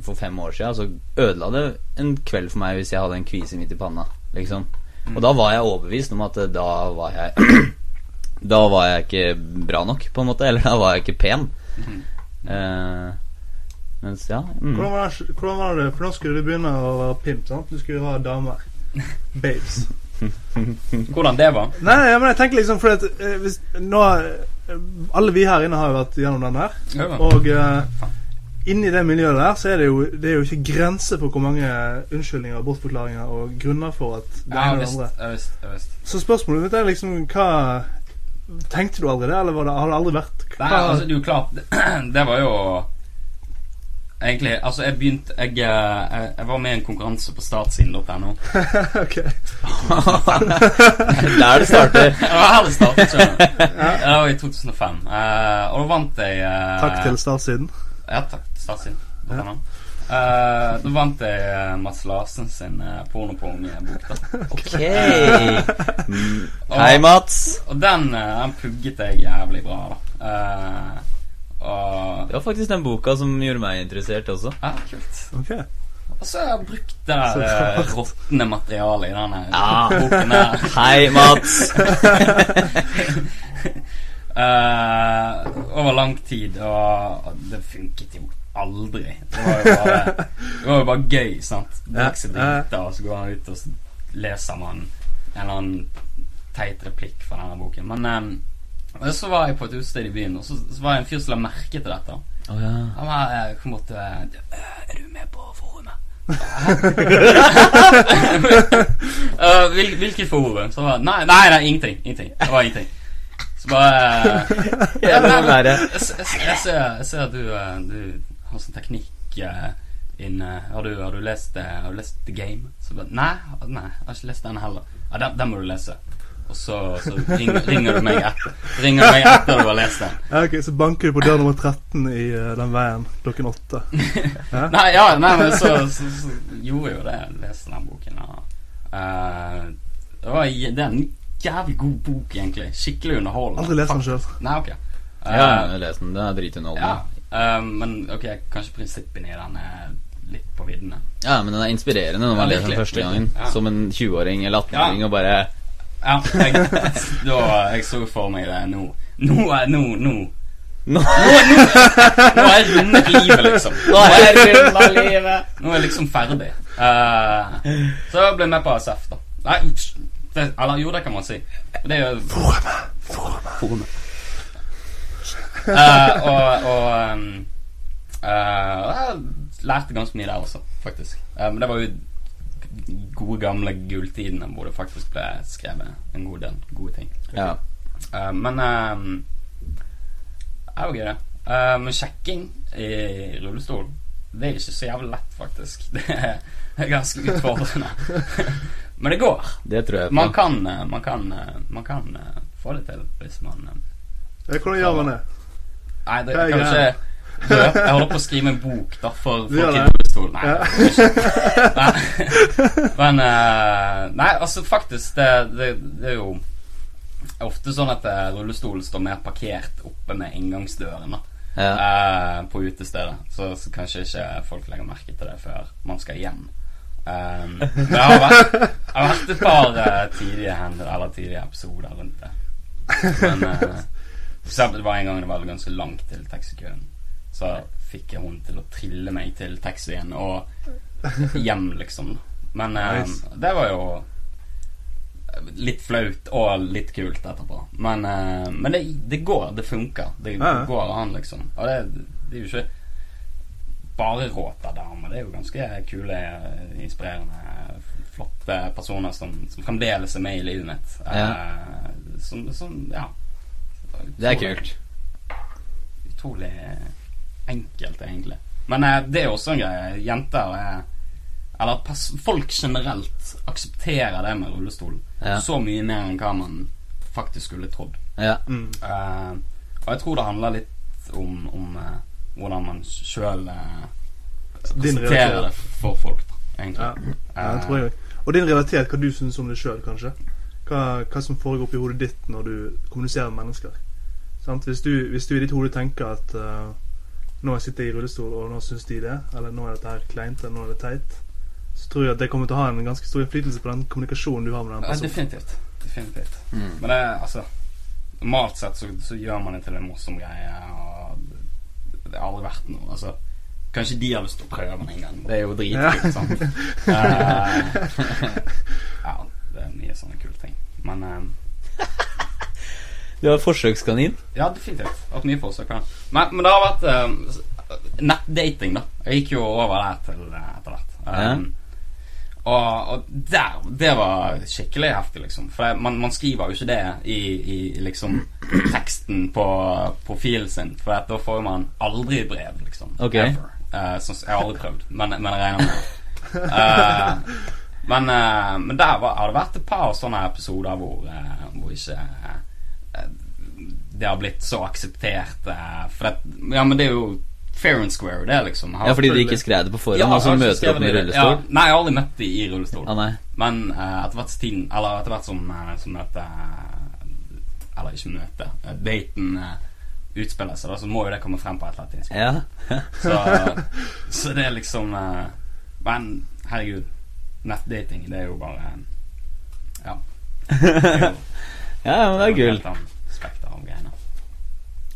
for fem år siden, så ødela det en kveld for meg hvis jeg hadde en kvise midt i panna. Liksom. Og da var jeg overbevist om at eh, da var jeg Da var jeg ikke bra nok, på en måte. Eller da var jeg ikke pen. Eh, mens, ja mm. Hvordan, var det, hvordan var det For nå skulle du begynne å være pimp. sant? Du skulle ha damer. Babes. Hvordan det var? Nei, men jeg tenker liksom fordi at eh, hvis, nå, Alle vi her inne har jo vært gjennom den. Ja, Og uh, inni det miljøet der så er det jo Det er jo ikke grense for hvor mange unnskyldninger, bortforklaringer og grunner for at det ene og det andre. Visst, visst. Så spørsmålet mitt er liksom hva Tenkte du aldri det, eller var det, har det aldri vært Nei, altså, det er jo klart Det, det var jo Egentlig Altså, jeg begynte Jeg, eh, jeg, jeg var med i en konkurranse på startsiden.no. Ok. Der det starter. det var her det startet, skjønner du. Det var i 2005. Uh, og da vant jeg uh, Takk til startsiden. Ja, takk til startsiden. Ja. Eh, da vant jeg uh, Mats Larsen sin uh, pornopong-bok. da. Ok. Mm. Hei, Mats. Og den, eh, den pugget jeg jævlig bra, da. Eh, og Det var faktisk den boka som gjorde meg interessert også. Ja, kult. Okay. Og så har jeg brukt det der eh, råtne materialet i denne Ja. boken her. Hei, Mats. uh, over lang tid, og det funket jo aldri. Det var jo bare, det var jo bare gøy, sant. Drikke seg drita, og så går han ut og så leser man en eller annen teit replikk fra denne boken. Men eh, så var jeg på et utested i byen, og så, så var det en fyr som la merke til dette. Oh, ja. Han var på en måte, til Er du med på forumet? uh, hvil, hvilket forum? Så var Nei, nei, nei, ingenting. Ingenting. Det var ingenting. Så bare uh, jeg, må jeg, jeg, jeg, ser, jeg ser at du, uh, du har sånn teknikk uh, inne. Har du, har du lest eh, Har du lest The Game? Så bare, nei, nei, jeg har ikke lest den heller. Ja, den, den må du lese. Og så, så ringer, ringer du meg etter Ringer du meg etter du har lest den. Ja, ok, Så banker du på dør nummer 13 i uh, den veien klokken åtte. Ja? Nei, ja, nei, men så, så, så gjorde jeg jo det. Jeg leste den boken. Ja. Uh, det, var, det er en jævlig god bok, egentlig. Skikkelig underholdende. Aldri lest den sjøl. Nei, ok. Ja, jeg har lest den. Den er ja, dritunderholdende. eh, men ok, kanskje prinsippene i den er litt på viddene. Ja, men den er inspirerende når man Ja, leser den første gangen. ja. Som en 20-åring eller 18-åring og bare Ja, jeg, da, jeg så for meg det nå. Nå er nå, nå. Nå Nå, er jeg rundet livet, liksom. Nå er jeg runda livet! Nå er jeg liksom ferdig. Uh, så jeg ble med på ASF, da. Nei, det, eller jo, det kan man si. Det er jo Forumet. Uh, og og um, uh, jeg lærte ganske mye der også, faktisk. Men men det var jo gode, gamle gulltidene hvor det faktisk ble skrevet en god del gode ting. Ja. Uh, men det er jo gøy, det. Eh, men sjekking i rullestol Det er ikke så jævlig lett, faktisk. Det er, ganske utfordrende. men det går. Det tror jeg Man kan, eh, man kan, eh, man kan eh, få det til hvis man eh, Hvordan gjør man det? Nei, det Hva er kan greia? Jeg holder på å skrive en bok da for folk ja, i rullestol. Nei. Ja. nei. Men eh, Nei, altså faktisk det, det, det er jo ofte sånn at eh, rullestolen står mer parkert oppe med inngangsdøren da Ja. eh, på utestedet. Så, så kanskje ikke folk legger merke til det før man skal hjem. Um, men det har vært, det har vært et par uh, tidlige hender, eller tidlige episoder rundt det. Men uh, for eksempel det var en gang det var ganske langt til taxikøen. Så fikk jeg hun til å trille meg til taxien og hjem, liksom. Men Nice. det var jo litt flaut og litt kult etterpå. Men, eh, men det, det går. Det funker. Det Ja, ja. går an, liksom. Og det, det er jo ikke bare råta damer. Det er jo ganske kule, inspirerende, flotte personer som, som fremdeles er med i livet mitt. Eh, som, som Ja. Det er kult. Utrolig enkelt, egentlig. Men eh, det er også en greie. Jenter er Eller at folk generelt aksepterer det med rullestol Ja. så mye mer enn hva man faktisk skulle trodd. Ja. Mm. Eh, og jeg tror det handler litt om, om eh, hvordan man sjøl uh, Din presenterer det for folk, egentlig. Ja. ja, Eh, det tror jeg. Og din realitet, hva du syns om deg sjøl, kanskje. Hva, hva som foregår oppi hodet ditt når du kommuniserer med mennesker. Sant? Hvis, du, hvis du i ditt hode tenker at eh, nå sitter jeg i rullestol, og nå syns de det, eller nå er dette her kleint, eller nå er det teit, så tror jeg at det kommer til å ha en ganske stor innflytelse på den kommunikasjonen du har med den Ja, personen. definitivt. Definitivt. Mm. Men det er altså Normalt sett så, så gjør man det til en morsom greie, og det har aldri vært noe Altså Kanskje de har lyst til å prøve den en gang. Det er jo dritkult, sant. Eh, ja, det er mye sånne kule ting. Men eh, Du har forsøkskanin. ja, definitivt. Hatt mye forsøk. ja. Men, men det har vært uh, nettdating, da. Jeg gikk jo over der til eh, etter hvert. Um, og, og der Det var skikkelig heftig, liksom. For det, man, man skriver jo ikke det i, i liksom teksten på profilen sin, for da får jo man aldri brev, liksom. Ok. Ever. Eh, sånn- jeg har aldri prøvd, men, men jeg regner med. Eh, men, uh, men der var, har det vært et par sånne episoder hvor, eh, hvor ikke eh, det har blitt så akseptert. eh, for det, ja, men det er jo fair and square, det, liksom. Har- Ja, fordi de ikke skrev det på forhånd, Ja, og så møter opp med rullestol? Ja, nei, jeg har aldri møtt de i rullestol. Ah. Men uh, etter hvert tiden Eller etter hvert som, eh, som eh, Eller ikke møtet uh, Daten uh, utspiller seg, så må jo det komme frem på et eller annet tidspunkt. Ja. Så, så det er liksom Men herregud, nettdating, det er jo bare Ja. Jo ja, men det er gull. spekter av greiene.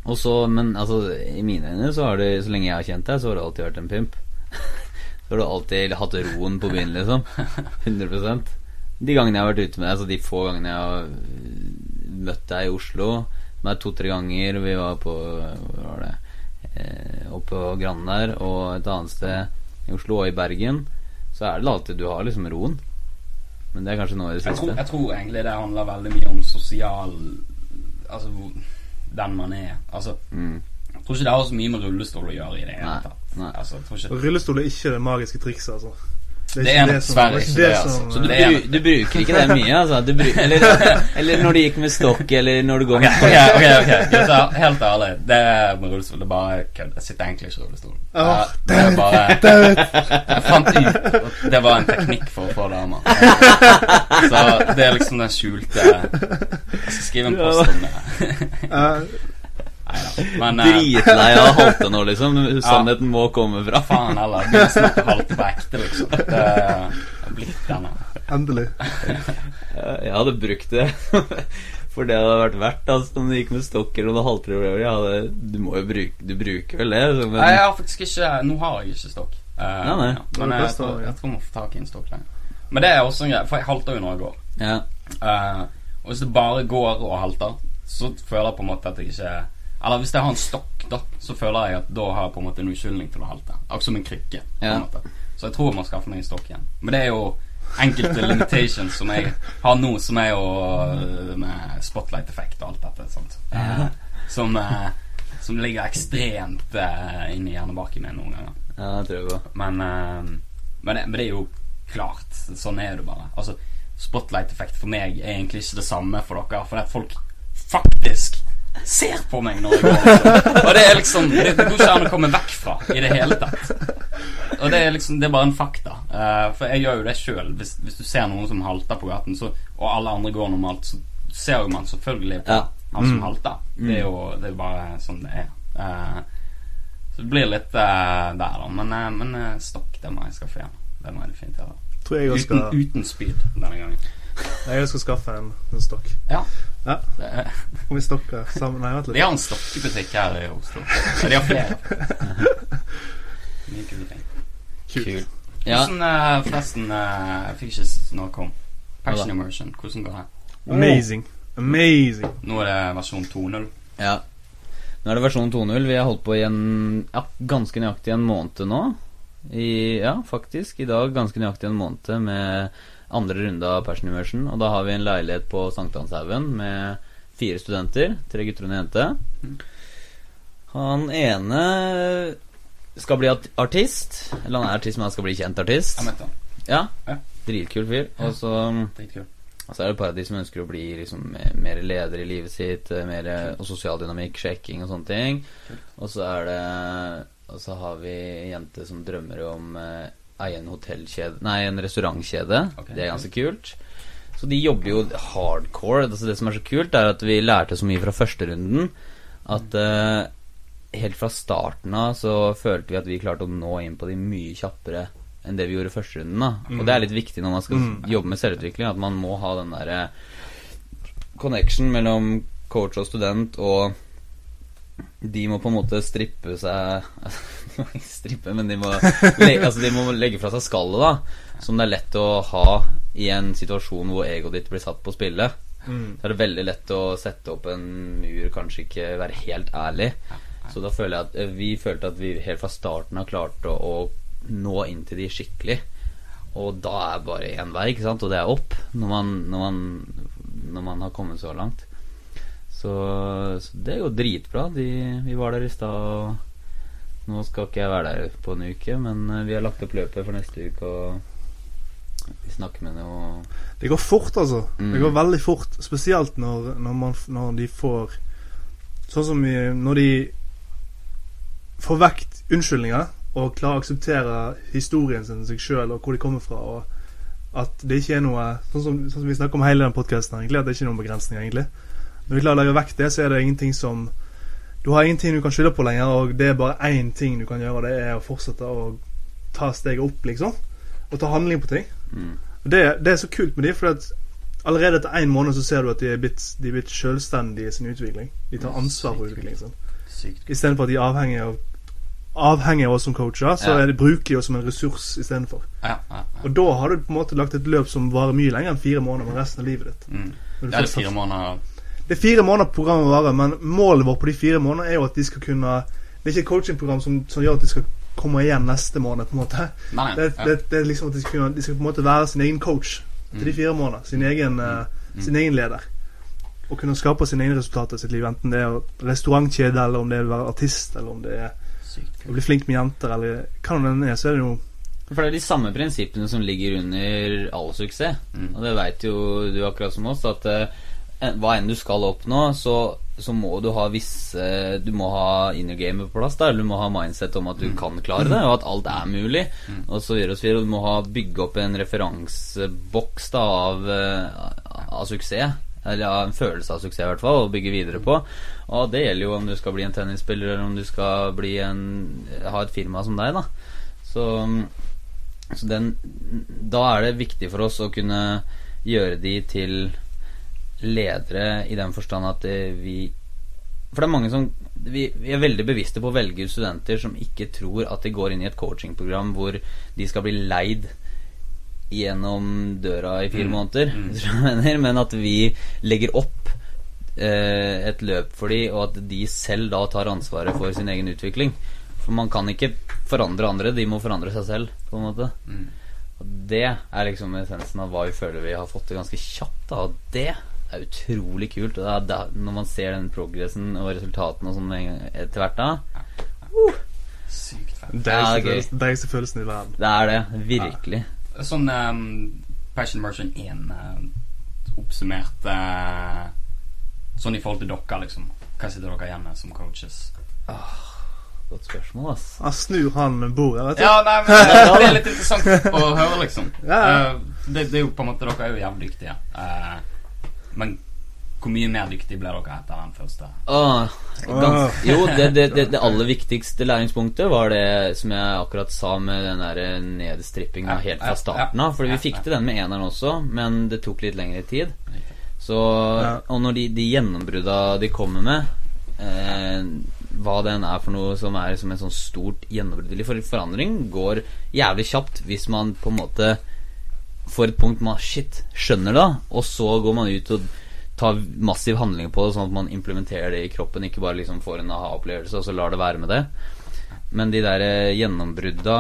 Og så, men altså, i mine øyne så har det, så lenge jeg har kjent deg, så har du alltid vært en pimp. så har du alltid hatt roen på byen, liksom. 100% De gangene jeg har vært ute med deg, altså de få gangene jeg har møtt deg i Oslo er to-tre ganger vi var på Hvor var det? Eh, oppe på Grand der, og et annet sted i Oslo og i Bergen, så er det alltid Du har liksom roen. Men det er kanskje noe i det Jeg tror, siste. jeg tror egentlig det handler veldig mye om sosial Altså den man er. Altså, Mm. jeg tror ikke det har så mye med rullestol å gjøre i det hele tatt. Altså, Rullestol er ikke det magiske trikset, altså. Det er dessverre er ikke det, altså. som, Så Du, bru, du bruker ikke det mye, altså? Du bru, eller, eller når du gikk med stokk, eller når du går med med ok, ok, okay. Så, helt ærlig. Det er med rullestol. Det er bare kødd. Jeg sitter egentlig ikke i rullestol. Åh, Eh, det er bare Jeg fant ut at det var en teknikk for å få damer. Så det er liksom den skjulte Jeg skal skrive en post om det. Eh. Men eh, Dritlei av halte nå, liksom. Sannheten må komme fra. faen heller. Begynner å halte på ekte, liksom. Det har blitt denne. endelig. Jeg hadde brukt det for det det hadde vært verdt. Altså, om du gikk med stokker og halter over hadde, Du må jo bruke Du bruker vel det? Så, men, Nei, jeg har faktisk ikke Nå har jeg ikke stokk. Uh, Nei, nei. ja. Men Det jeg, tror, ja. jeg tror man får tak i en stokk lenger. Men det er også en greie, for jeg halter jo når jeg går. ja. Uh, og hvis det bare går og halter, så føler jeg på en måte at jeg ikke Eller hvis jeg har en stokk, da, så føler jeg at da har jeg på en måte en unnskyldning til å halte. Akkurat som en krykke. på en måte Så jeg tror jeg må skaffe meg en stokk igjen. Men det er jo enkelte limitations som jeg har nå, som er jo øh, med spotlight-effekt og alt dette. Sant? Eh, som, eh, som ligger ekstremt inn i hjernebaken min noen ganger. ja, det tror jeg. Men, eh, men, det, men det er jo klart. Sånn er det bare. Altså, Spotlight-effekt for meg er egentlig ikke det samme for dere. For at folk faktisk ser på meg når jeg går. Liksom. Og det er liksom Det, det går ikke an å komme vekk fra i det hele tatt. Og det er liksom Det er bare en fakta. Uh, for jeg gjør jo det sjøl. Hvis, hvis du ser noen som halter på gaten, så, og alle andre går normalt, så ser jo man selvfølgelig på Ja. han som Mm. halter. Det er jo det er bare sånn det er. Uh, så det blir litt uh, der, da. Men, men stokk, det må jeg skaffe igjen. Det må jeg definitivt gjøre. Uten, skal, uten spyd denne gangen. jeg skal skaffe en, en stokk. Ja. Ja. Om vi stokker sammen Nei, vent de har en stokkebutikk her i Oslo. Ja, de har flere. Mye kule ting. Kult. Ja. Hvordan, uh, forresten uh, Jeg fikk ikke når det kom. Passion immersion, hvordan går det? Amazing. Amazing. Nå er det versjon 2.0. ja. Nå er det versjon 2.0. Vi har holdt på i en ja, ganske nøyaktig en måned nå. I, ja, faktisk. I dag ganske nøyaktig en måned med andre runde av Passion Immersion. Og da har vi en leilighet på Sankthanshaugen med fire studenter. Tre gutter og en jente. Han ene skal bli artist. Eller han er artist, men han skal bli kjent artist. Jeg møtte han. Ja, Ja. Dritkul fyr. Og så og så er det et par av de som ønsker å bli liksom mer- leder i livet sitt, eh, mer eh, og sosial dynamikk, sjekking og sånne ting. Og så er det Og så har vi en jente som drømmer om eh, eie en hotellkjede Nei, en restaurantkjede. Okay. Det er ganske kult. Så de jobber jo hardcore. Altså det som er så kult, er at vi lærte så mye fra første runden at uh, helt fra starten av så følte vi at vi klarte å nå inn på de mye kjappere enn det vi gjorde første runden. da Og det er litt viktig når man skal Mm. jobbe med selvutvikling, at man må ha den derre connection mellom coach og student, og de må på en måte strippe seg Strippe, men de må, legge, altså de må legge fra seg skallet, da. Som det er lett å ha i en situasjon hvor egoet ditt blir satt på spillet. Mm. Så er det veldig lett å sette opp en mur, kanskje ikke være helt ærlig. Så da føler jeg at eh, vi følte at vi helt fra starten har klart å, å nå inn til de skikkelig. Og da er bare én vei, ikke sant? og det er opp. Når man, når man, når man har kommet så langt. Så, så det jo dritbra. De, vi var der i stad, og nå skal ikke jeg være der på en uke, men eh, vi har lagt opp løpet for neste uke, og vi snakker med noe Det går fort, altså. Mm. Det går veldig fort. Spesielt når, når, man, når de får Sånn som vi, når de får vekk unnskyldninger og klarer å akseptere historien sin, seg sjøl og hvor de kommer fra. Og at det ikke er noe Sånn som, sånn som vi snakker om hele den podkasten, egentlig, at det ikke er noen begrensninger, egentlig. Når vi klarer å legge vekk det, så er det ingenting som Du har ingenting du kan skylde på lenger, og det er bare én ting du kan gjøre, og det er å fortsette å ta steget opp, liksom. Og ta handling på ting. mm. Det, det er så kult med de, for at allerede etter én måned så ser du at de er blitt, de er blitt selvstendige i sin utvikling. De tar ansvar for utviklingen sin. Sykt. Istedenfor at de er avhengig av Avhengig av oss som coacher, så Ja. er de bruker de oss som en ressurs istedenfor. Ja, ja, ja. Og da har du på en måte lagt et løp som varer mye lenger enn fire måneder med resten av livet ditt. Mm. Det er det fire måneder Det er fire måneder programmet varer, men målet vårt på de fire månedene er jo at de skal kunne Det er ikke et coachingprogram som, som gjør at de skal komme igjen neste måned, på en måte. Nei, Det, ja. det, det er liksom at de skal, kunne, de skal på en måte være sin egen coach til de Mm. fire månedene. Sin egen, eh, sin egen leder. Og kunne skape sine egne resultater i sitt liv. Enten det er restaurantkjede, eller om det er å være artist, eller om det er å bli flink med jenter, eller hva nå det er, så er det jo For det er de samme prinsippene som ligger under all suksess. Mm. Og det veit jo du akkurat som oss, at en- hva enn du skal oppnå, så, så må du ha visse Du må ha inner game på plass, Der. eller du må ha mindset om at du kan klare det, og at alt er mulig, og så videre og så videre. Du må ha bygge opp en referanseboks da av, eh, av suksess. Eller ja, en følelse av suksess, i hvert fall, å bygge videre på. Og det gjelder jo om du skal bli en tennisspiller, eller om du skal bli en, ha et firma som deg, da. Så så den, da er det viktig for oss å kunne gjøre de til ledere i den forstand at eh, vi For det er mange som vi, vi er veldig bevisste på å velge ut studenter som ikke tror at de går inn i et coachingprogram hvor de skal bli leid gjennom døra i fire Mm. måneder, Mm. mener, men at vi legger opp eh, et løp for de, og at de selv da tar ansvaret for sin egen utvikling. For man kan ikke forandre andre, de må forandre seg selv, på en måte. Mm. Og det er liksom essensen av hva vi føler vi har fått til ganske kjapt. Da. Og det er utrolig kult. Og det er da, når man ser den progressen og resultatene og sånn etter hvert da Sykt fett. det Ja, gøy. følelsen, deiligste følelsen i verden. Det er det. Virkelig. Sånn um, Passion Merchant 1 uh, oppsummert uh, Sånn i forhold til dere, liksom. Hva sitter dere igjen med som coaches? Godt spørsmål, ass. Han snur han bordet, vet du. Ja, nei, men det, det er litt interessant å høre, liksom. Ja, ja. Eh, det, det er jo på en måte Dere er jo jævlig dyktige. Eh, men hvor mye mer dyktig ble dere etter den første? Åh, gans, jo, det, det, det, det aller viktigste læringspunktet var det som jeg akkurat sa med den der nedstrippinga Ja, helt fra starten av. Fordi vi fikk til den med eneren også, men det tok litt lengre tid. Så, Og når de, de gjennombrudda de kommer med, eh, hva det enn er for noe som er som en sånn stort gjennombrudd For forandring går jævlig kjapt hvis man på en måte får et punkt man shit, skjønner det, og så går man ut og tar massiv handling på det, sånn at man implementerer det i kroppen, ikke bare liksom får en aha-opplevelse og så lar det være med det. Men de der eh, gjennombrudda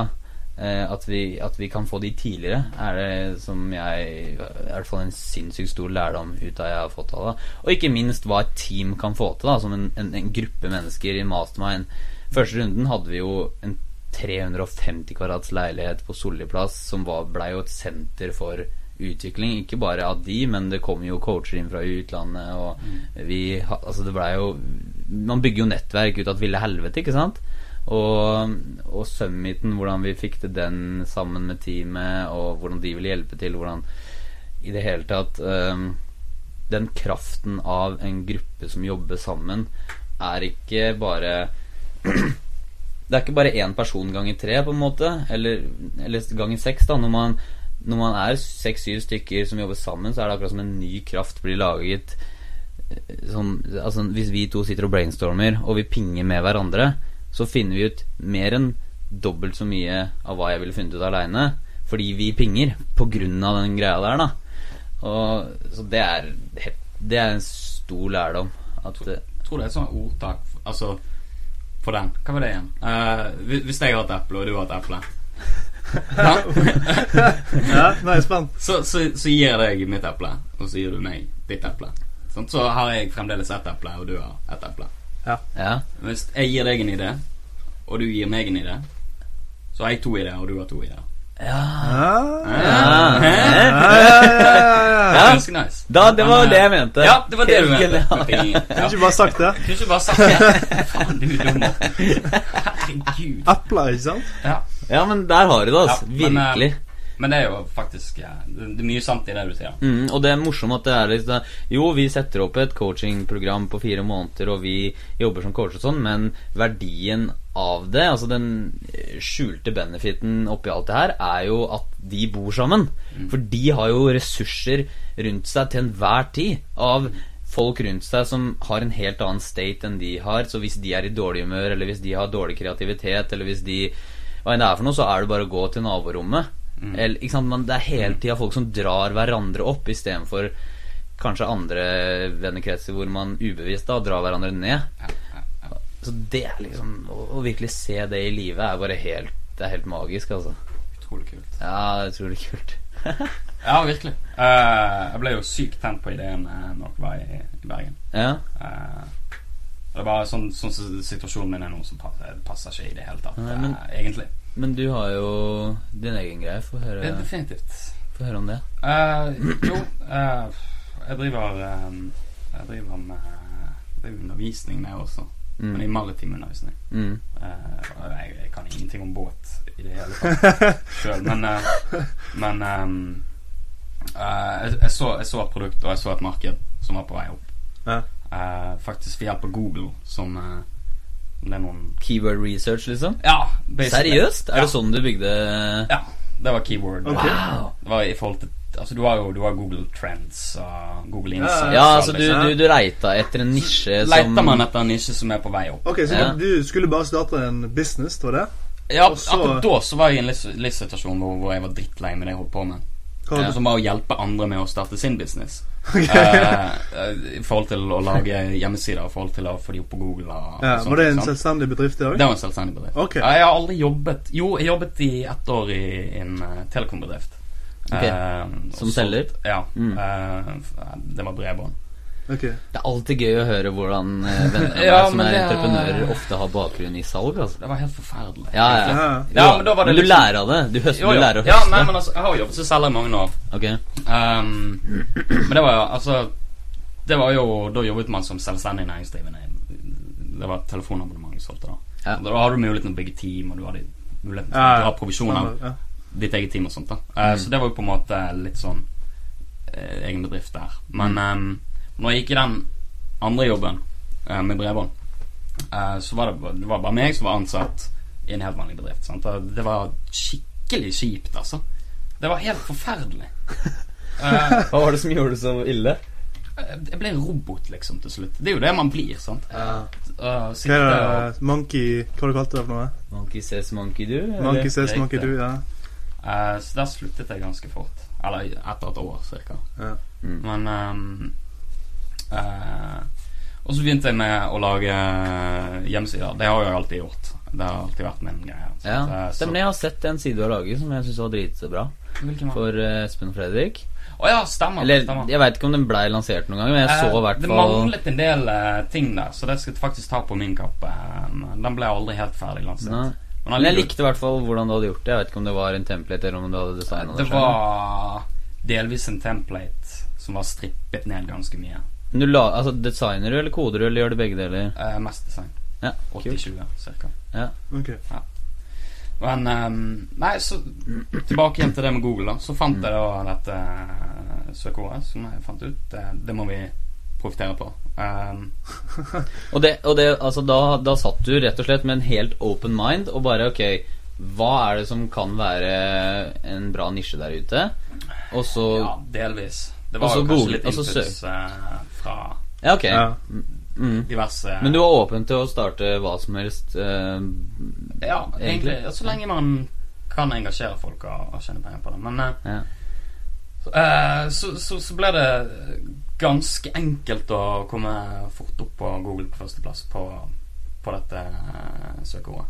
eh, at, vi, at vi kan få de tidligere, er det som jeg I hvert fall en sinnssykt stor lærdom ut av jeg har fått av det. Og ikke minst hva et team kan få til, da, som en, en, en gruppe mennesker i mastermind. Første runden hadde vi jo en 350 kvadrats leilighet på Solli plass, som var, ble jo et senter for utvikling. Ikke bare av de, men det kom jo coacher inn fra utlandet, og vi Altså, det blei jo Man bygger jo nettverk ut av ville helvete, ikke sant? Og, og Summiten, hvordan vi fikk til den sammen med teamet, og hvordan de ville hjelpe til, hvordan I det hele tatt um, Den kraften av en gruppe som jobber sammen, er ikke bare Det er ikke bare én person ganger tre, på en måte, eller, eller ganger seks. da Når man, når man er seks-syv stykker som jobber sammen, så er det akkurat som en ny kraft blir laget. Som, altså, hvis vi to sitter og brainstormer, og vi pinger med hverandre, så finner vi ut mer enn dobbelt så mye av hva jeg ville funnet ut aleine. Fordi vi pinger på grunn av den greia der, da. Og, så det er, det er en stor lærdom. At Jeg tror det er et sånt ordtak Altså, for den. Hva var det igjen? Uh, hvis- jeg har et eple, og du har et eple ja? Ja, nå er jeg spent. så, så, så gir jeg deg mitt eple, og så gir du meg ditt eple. Sånn, så har jeg fremdeles ett eple, og du har ett eple. ja. Hvis jeg gir deg en idé, og du gir meg en idé, så har jeg to ideer, og du har to ideer. Ja. Ja. Ja. Ganske nice. Da, det var det jeg mente. Ja, det var det du mente. Kunne ikke bare sagt det. Kunne ikke bare sagt det. Faen, du er. Herregud. Ikke sant? Ja. Ja, men der har du det, altså. Ja, men, Virkelig. Men det er jo faktisk ja, Det er mye sant i det du sier. Mm, og det er morsomt at det er sånn- Jo, vi setter opp et coachingprogram på fire måneder, og vi jobber som coach og sånn, men verdien av det, altså den skjulte benefiten oppi alt det her, er jo at de bor sammen. For de har jo ressurser rundt seg til enhver tid av folk rundt seg som har en helt annen state enn de har. Så hvis de er i dårlig humør, eller hvis de har dårlig kreativitet, eller hvis de Hva enn det er for noe, så er det bare å gå til naborommet. Eller, ikke sant? Men det er hele tida folk som drar hverandre opp, istedenfor kanskje andre vennekretser hvor man ubevisst da drar hverandre ned. Ja, ja, ja. Så det er liksom Å, å virkelig se det i livet er bare helt Det er helt magisk, altså. Utrolig kult. Ja, utrolig kult. Ja, virkelig. Uh, jeg ble jo sykt tent på ideen uh, når dere var i, i Bergen. Ja. Uh, det er bare sånn, sånn situasjonen min er nå, som passer, passer ikke i det hele tatt. Nei, men- egentlig. Men du har jo din egen greie. Få Det høre, definitivt. få høre om det. Uh, jo, uh, jeg driver um, Jeg driver med Det er undervisning med også. Men i Mm. maritim undervisning. Mm. Uh, jeg, jeg kan ingenting om båt i det hele tatt sjøl, men Men um, jeg, jeg, så, jeg så et produkt, og jeg så et marked som var på vei opp. Ja. Faktisk ved hjelp av Google, som er noen Keyword research, liksom? Ja. Seriøst? Er ja. det sånn du bygde Ja, det var keyword. Okay. Wow! Det var i forhold til Altså, du har jo du har Google Trends og Google Insights. Ja, altså du, du, du leita etter en nisje som Leita man etter en nisje som er på vei opp? Ok, Så Ja. du skulle bare starte en business, var det? Ja, Og så- akkurat da så var jeg i en livs- livssituasjon hvor, hvor jeg var drittlei med det jeg holdt på med. Ja. Som var å hjelpe andre med å starte sin business. Eh, I forhold til å lage hjemmesider, i forhold til å få de opp på Google. Og, ja, sånt, var det en selvstendig bedrift, det òg? Det var en selvstendig bedrift. Okay. Uh, jeg har aldri jobbet Jo, jeg jobbet i ett år i en uh, telekombedrift. Okay. Eh, Som selger? Ja. Mm. eh, det var bredbånd. Ok. Det er alltid gøy å høre hvordan eh, venner Ja, som er entreprenører, ofte har bakgrunn i salg. Altså. Det var helt forferdelig. Ja, ja. Ja. Ja, men da var det du liksom- lærer av det. Du høster, Jo, du jo. lærer å Ja, nei, men altså, jeg har jobbet som selger i mange år. Okay. Um, men det var jo altså Det var jo Da jobbet man som selvstendig næringsdrivende. Det var telefonabonnement jeg solgte da. Ja. Da hadde du muligheten til å bygge team, og du hadde muligheten til å dra provisjon av Ja. ditt eget team og sånt. da uh, Mm. Så det var jo på en måte litt sånn uh, egen bedrift der. Men um, når jeg gikk i den andre jobben eh, med bredbånd, eh, så var det, det var bare meg som var ansatt i en helt vanlig bedrift. Sant? Det var skikkelig kjipt, altså. Det var helt forferdelig. Eh, Hva var det som gjorde det så ille? jeg ble robot, liksom, til slutt. Det er jo det man blir, sant. Ja. Uh, Hva er det? Monkey Hva du kalt det for noe? Monkey says monkey do? Monkey says Riktig. monkey do, ja. Uh, så der sluttet jeg ganske fort. Eller etter et år, cirka. ja. Mm. Men eh, Og så begynte jeg med å lage hjemmesider. Det har jeg alltid gjort. Det har alltid vært min greie. Så, Ja, eh, så- Stemmer. Jeg har sett en side du har laget som jeg syns var dritbra. For eh, Espen og Fredrik. Å ja, stemmer. Eller stemmer. jeg veit ikke om den blei lansert noen gang, men jeg så Eh, hvert det manglet en del eh, ting der, så det skal jeg faktisk ta på min kappe. Den ble aldri helt ferdig lansert. Nei. Men Men jeg likte i hvert fall hvordan du hadde gjort det. Jeg vet ikke om det var en template eller om du hadde designa Det var delvis en template som var strippet ned ganske mye. Men du la, altså, Designer du eller koder du, eller gjør du begge deler? Eh, mest design. Ja, 80-20 cirka. Ja. Ok. Men um, Nei, så tilbake igjen til det med Google, da. Så fant jeg da dette eh, søkeordet som jeg fant ut. Det, det må vi profitere på. Um. Og, det, og det, altså, da, da satt du rett og slett med en helt open mind og bare ok Hva er det som kan være en bra nisje der ute? Og så ja, delvis. Det Og var så jo kanskje Google- litt inputs eh, fra Ja, ok. Ja. Mm. diverse Men du var åpen til å starte hva som helst? eh, Ja, egentlig. egentlig. Så lenge man kan engasjere folk og, og tjene penger på det. Men eh, ja. Eh, så, så, så ble det ganske enkelt å komme fort opp på Google på førsteplass på, på dette eh, søkeordet.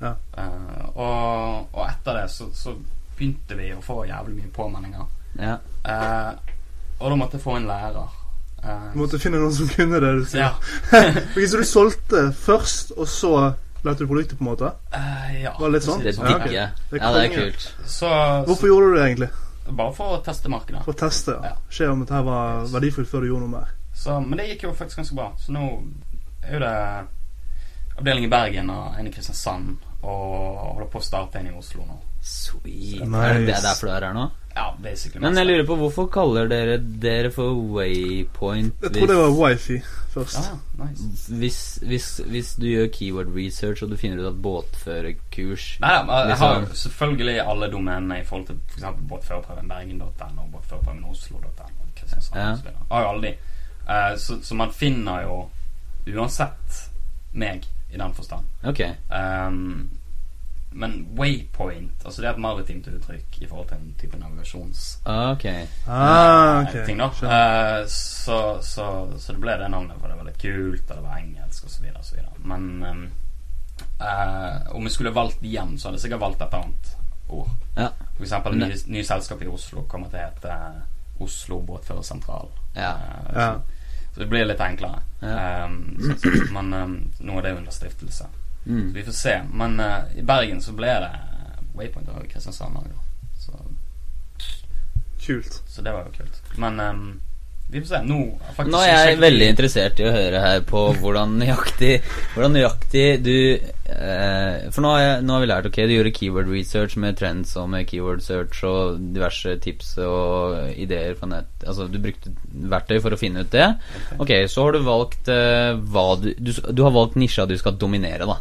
Ja. Eh, og, og etter det så, så begynte vi å få jævlig mye påmeldinger. ja. Eh, og da måtte jeg få en lærer. Eh, Du måtte finne noen som kunne det. Du sier. ja. okay, så du solgte først, og så lagde du produktet, på en måte? Uh, ja. Var det litt sånn? Det Ja, digger jeg. Det er Ja, det er kult. Så, Hvorfor gjorde du det egentlig? Bare for å teste markedet. For å teste? Ja. Ja. Se om dette var verdifullt før du gjorde noe mer. Så, men det gikk jo faktisk ganske bra. Så nå er jo det avdeling i Bergen og en i Kristiansand. Og holder på å starte en i Oslo nå. Sweet. Nice. Er det er derfor du er her nå? Ja, basically. Men jeg lurer på hvorfor kaller dere dere for Waypoint Jeg tror det var wifi først. Ah, nice. hvis, hvis, hvis du gjør keyword research og du finner ut at båtførerkurs Nei, ja, jeg har Liksom- har selvfølgelig alle domenene i forhold til f.eks. båtførerprøven bergen.no, båtførerprøven oslo.no, Kristiansand Ja. osv. Har jo alle de. Eh, så, så man finner jo uansett meg i den forstand. Ok. Ehm, men waypoint, altså det er et maritimt uttrykk i forhold til en type navigasjons... Ok. Ah, ok. ting da. Eh, så, så, så det ble det navnet, for det var litt kult, og det var engelsk, osv. osv. Men um, uh, om vi skulle valgt igjen, så hadde jeg sikkert valgt et annet ord. Ja. For eksempel Ne- nye, nye selskap i Oslo kommer til å hete Oslo Båtførersentral. Ja. Eh, Ja. Så, så det blir litt enklere. Ja. Um, så, så, men um, nå er det under stiftelse. Så Mm. vi får se. Men uh, i Bergen så ble det Waypoint og Kristiansand òg, da. Så, Kult. så det var jo kult. Men um, vi får se. Nå Nå er jeg veldig interessert i å høre her på hvordan nøyaktig Hvordan nøyaktig du eh, For nå har, jeg, nå har vi lært Ok, du gjorde keyword research med trends og med keyword search og diverse tips og ideer fra nett. Altså, du brukte verktøy for å finne ut det. Ok, så har du valgt eh, hva du, du Du har valgt nisja du skal dominere, da.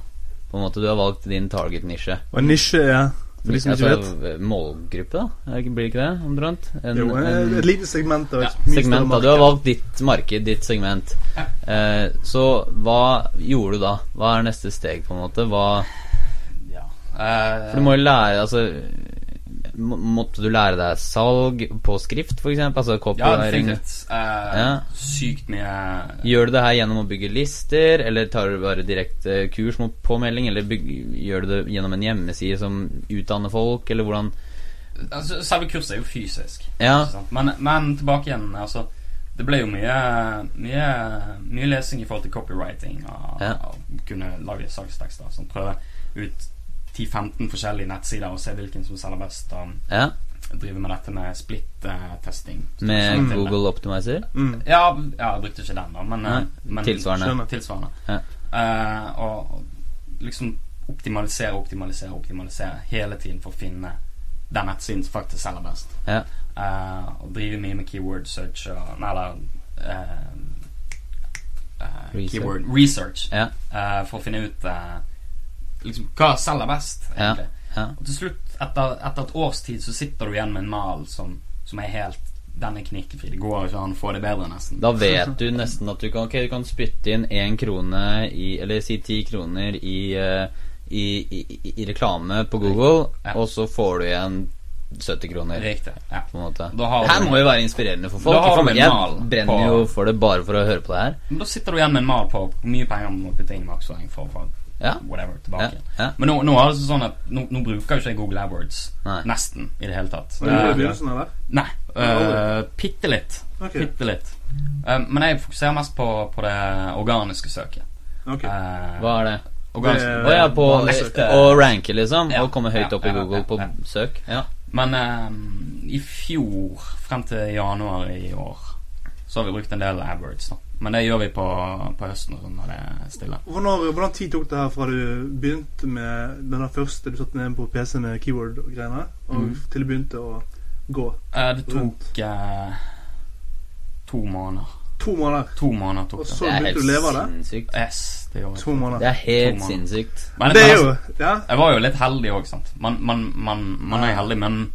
På en måte, Du har valgt din target-nisje. Og nisje ja For de som ikke vet. Altså, målgruppe, da? Blir ikke det, omtrent? En- Jo, en- et lite segment Da, Ja, segment da, Du har valgt ditt marked, ditt segment. Ja. Eh, så hva gjorde du da? Hva er neste steg, på en måte? Hva, Ja. Eh, for du må jo lære Altså Måtte du lære deg salg på skrift, eksempel? Altså copywriting? Ja, uh, Ja. Sykt mye Gjør du det her gjennom å bygge lister, eller tar du bare direkte kurs mot påmelding, eller bygge, gjør du det gjennom en hjemmeside som utdanner folk, eller hvordan altså, Selve kurset er jo fysisk. Ja. Men, men tilbake igjen, altså Det ble jo mye, mye, mye lesing i forhold til copywriting og, Ja. og kunne lage salgstekster. Sånn, prøve ut 10-15 forskjellige nettsider og se hvilken som selger best. Og Ja, drive med dette med split-testing. med Google Optimizer? Mm. Ja, ja, jeg brukte ikke den, da, men, Nei, eh, men tilsvarende. Tilsvarende. Ja. Uh, og, liksom optimalisere, optimalisere, optimalisere hele tiden for å finne den nettsiden som faktisk selger best. Ja. Eh, og drive mye med keyword search og Nei, eller Research. Keyword research. Ja. eh, for å finne ut liksom hva selger best, egentlig. ja. Og til slutt, etter, etter et års tid, så sitter du igjen med en mal som, som er helt Den er knirkefri. Det går ikke an å få det bedre, nesten. Da vet du nesten at du kan Ok, du kan spytte inn én krone i Eller si ti kroner i, eh, i, i, i, reklame på Google, Ja. og så får du igjen 70 kroner. Riktig. Ja. På en måte. Her må jo være inspirerende for folk. Jeg brenner jo for det bare for å høre på det her. Men da sitter du igjen med en mal på hvor mye penger du må putte inn i markedsføring for få Ja. whatever tilbake. ja. Men nå, nå er det sånn at nå, nå bruker jo ikke jeg Google AdWords Nei. nesten i det hele tatt. Var det i begynnelsen, eller? Nei. Uh, Bitte litt. Okay. Litt. Uh, men jeg fokuserer mest på, på det organiske søket. Okay. Uh, Hva er det? organisk, Det- Å ja, på å ranke, liksom? Ja. Og komme høyt Ja, opp i ja, Google ja, på ja. søk? Ja. Men i fjor, frem til januar i år, så har vi brukt en del AdWords. da Men det gjør vi på, på høsten og sånn når det er stille. Hvordan, hvordan tid tok det her fra du begynte med den første du satte ned på PC med keyword-greiene, og Mm. til du begynte å gå? Eh, det tok eh, to måneder. To måneder. To måneder tok det. Og så Det begynte du å leve av det? sinnssykt. Yes, det gjorde. To måneder. Det er helt To måneder. sinnssykt. Men, Det er jo Ja. Jeg var jo litt heldig òg, sant. Man, man, man, man er heldig, men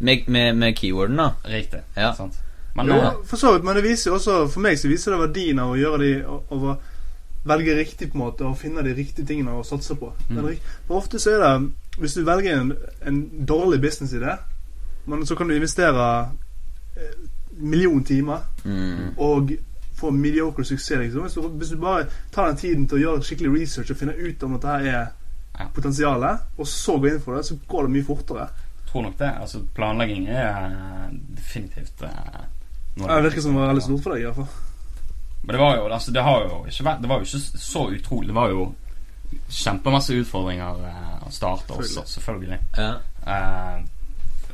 Med, med, med keyworden, da. riktig. Ja. Sant? Men Jo, eh, for så vidt, men det viser jo også For meg så viser det verdien av å gjøre de Av å velge riktig på en måte og finne de riktige tingene å satse på. Mm. For ofte så er det Hvis du velger en, en dårlig businessidé, men så kan du investere en million timer Mm. og få mediocre suksess. Liksom. Hvis, du, hvis du bare tar den tiden til å gjøre skikkelig research og finne ut om dette her er potensialet, og så gå inn for det, så går det mye fortere. Jeg tror nok det. Altså, planlegging er eh, definitivt Ja, Det virker som det var veldig stort for deg. i hvert fall Men det var jo altså, det har jo ikke vært Det var jo ikke så utrolig. Det var jo kjempemasse utfordringer eh, å starte også, selvfølgelig. Ja. Uh,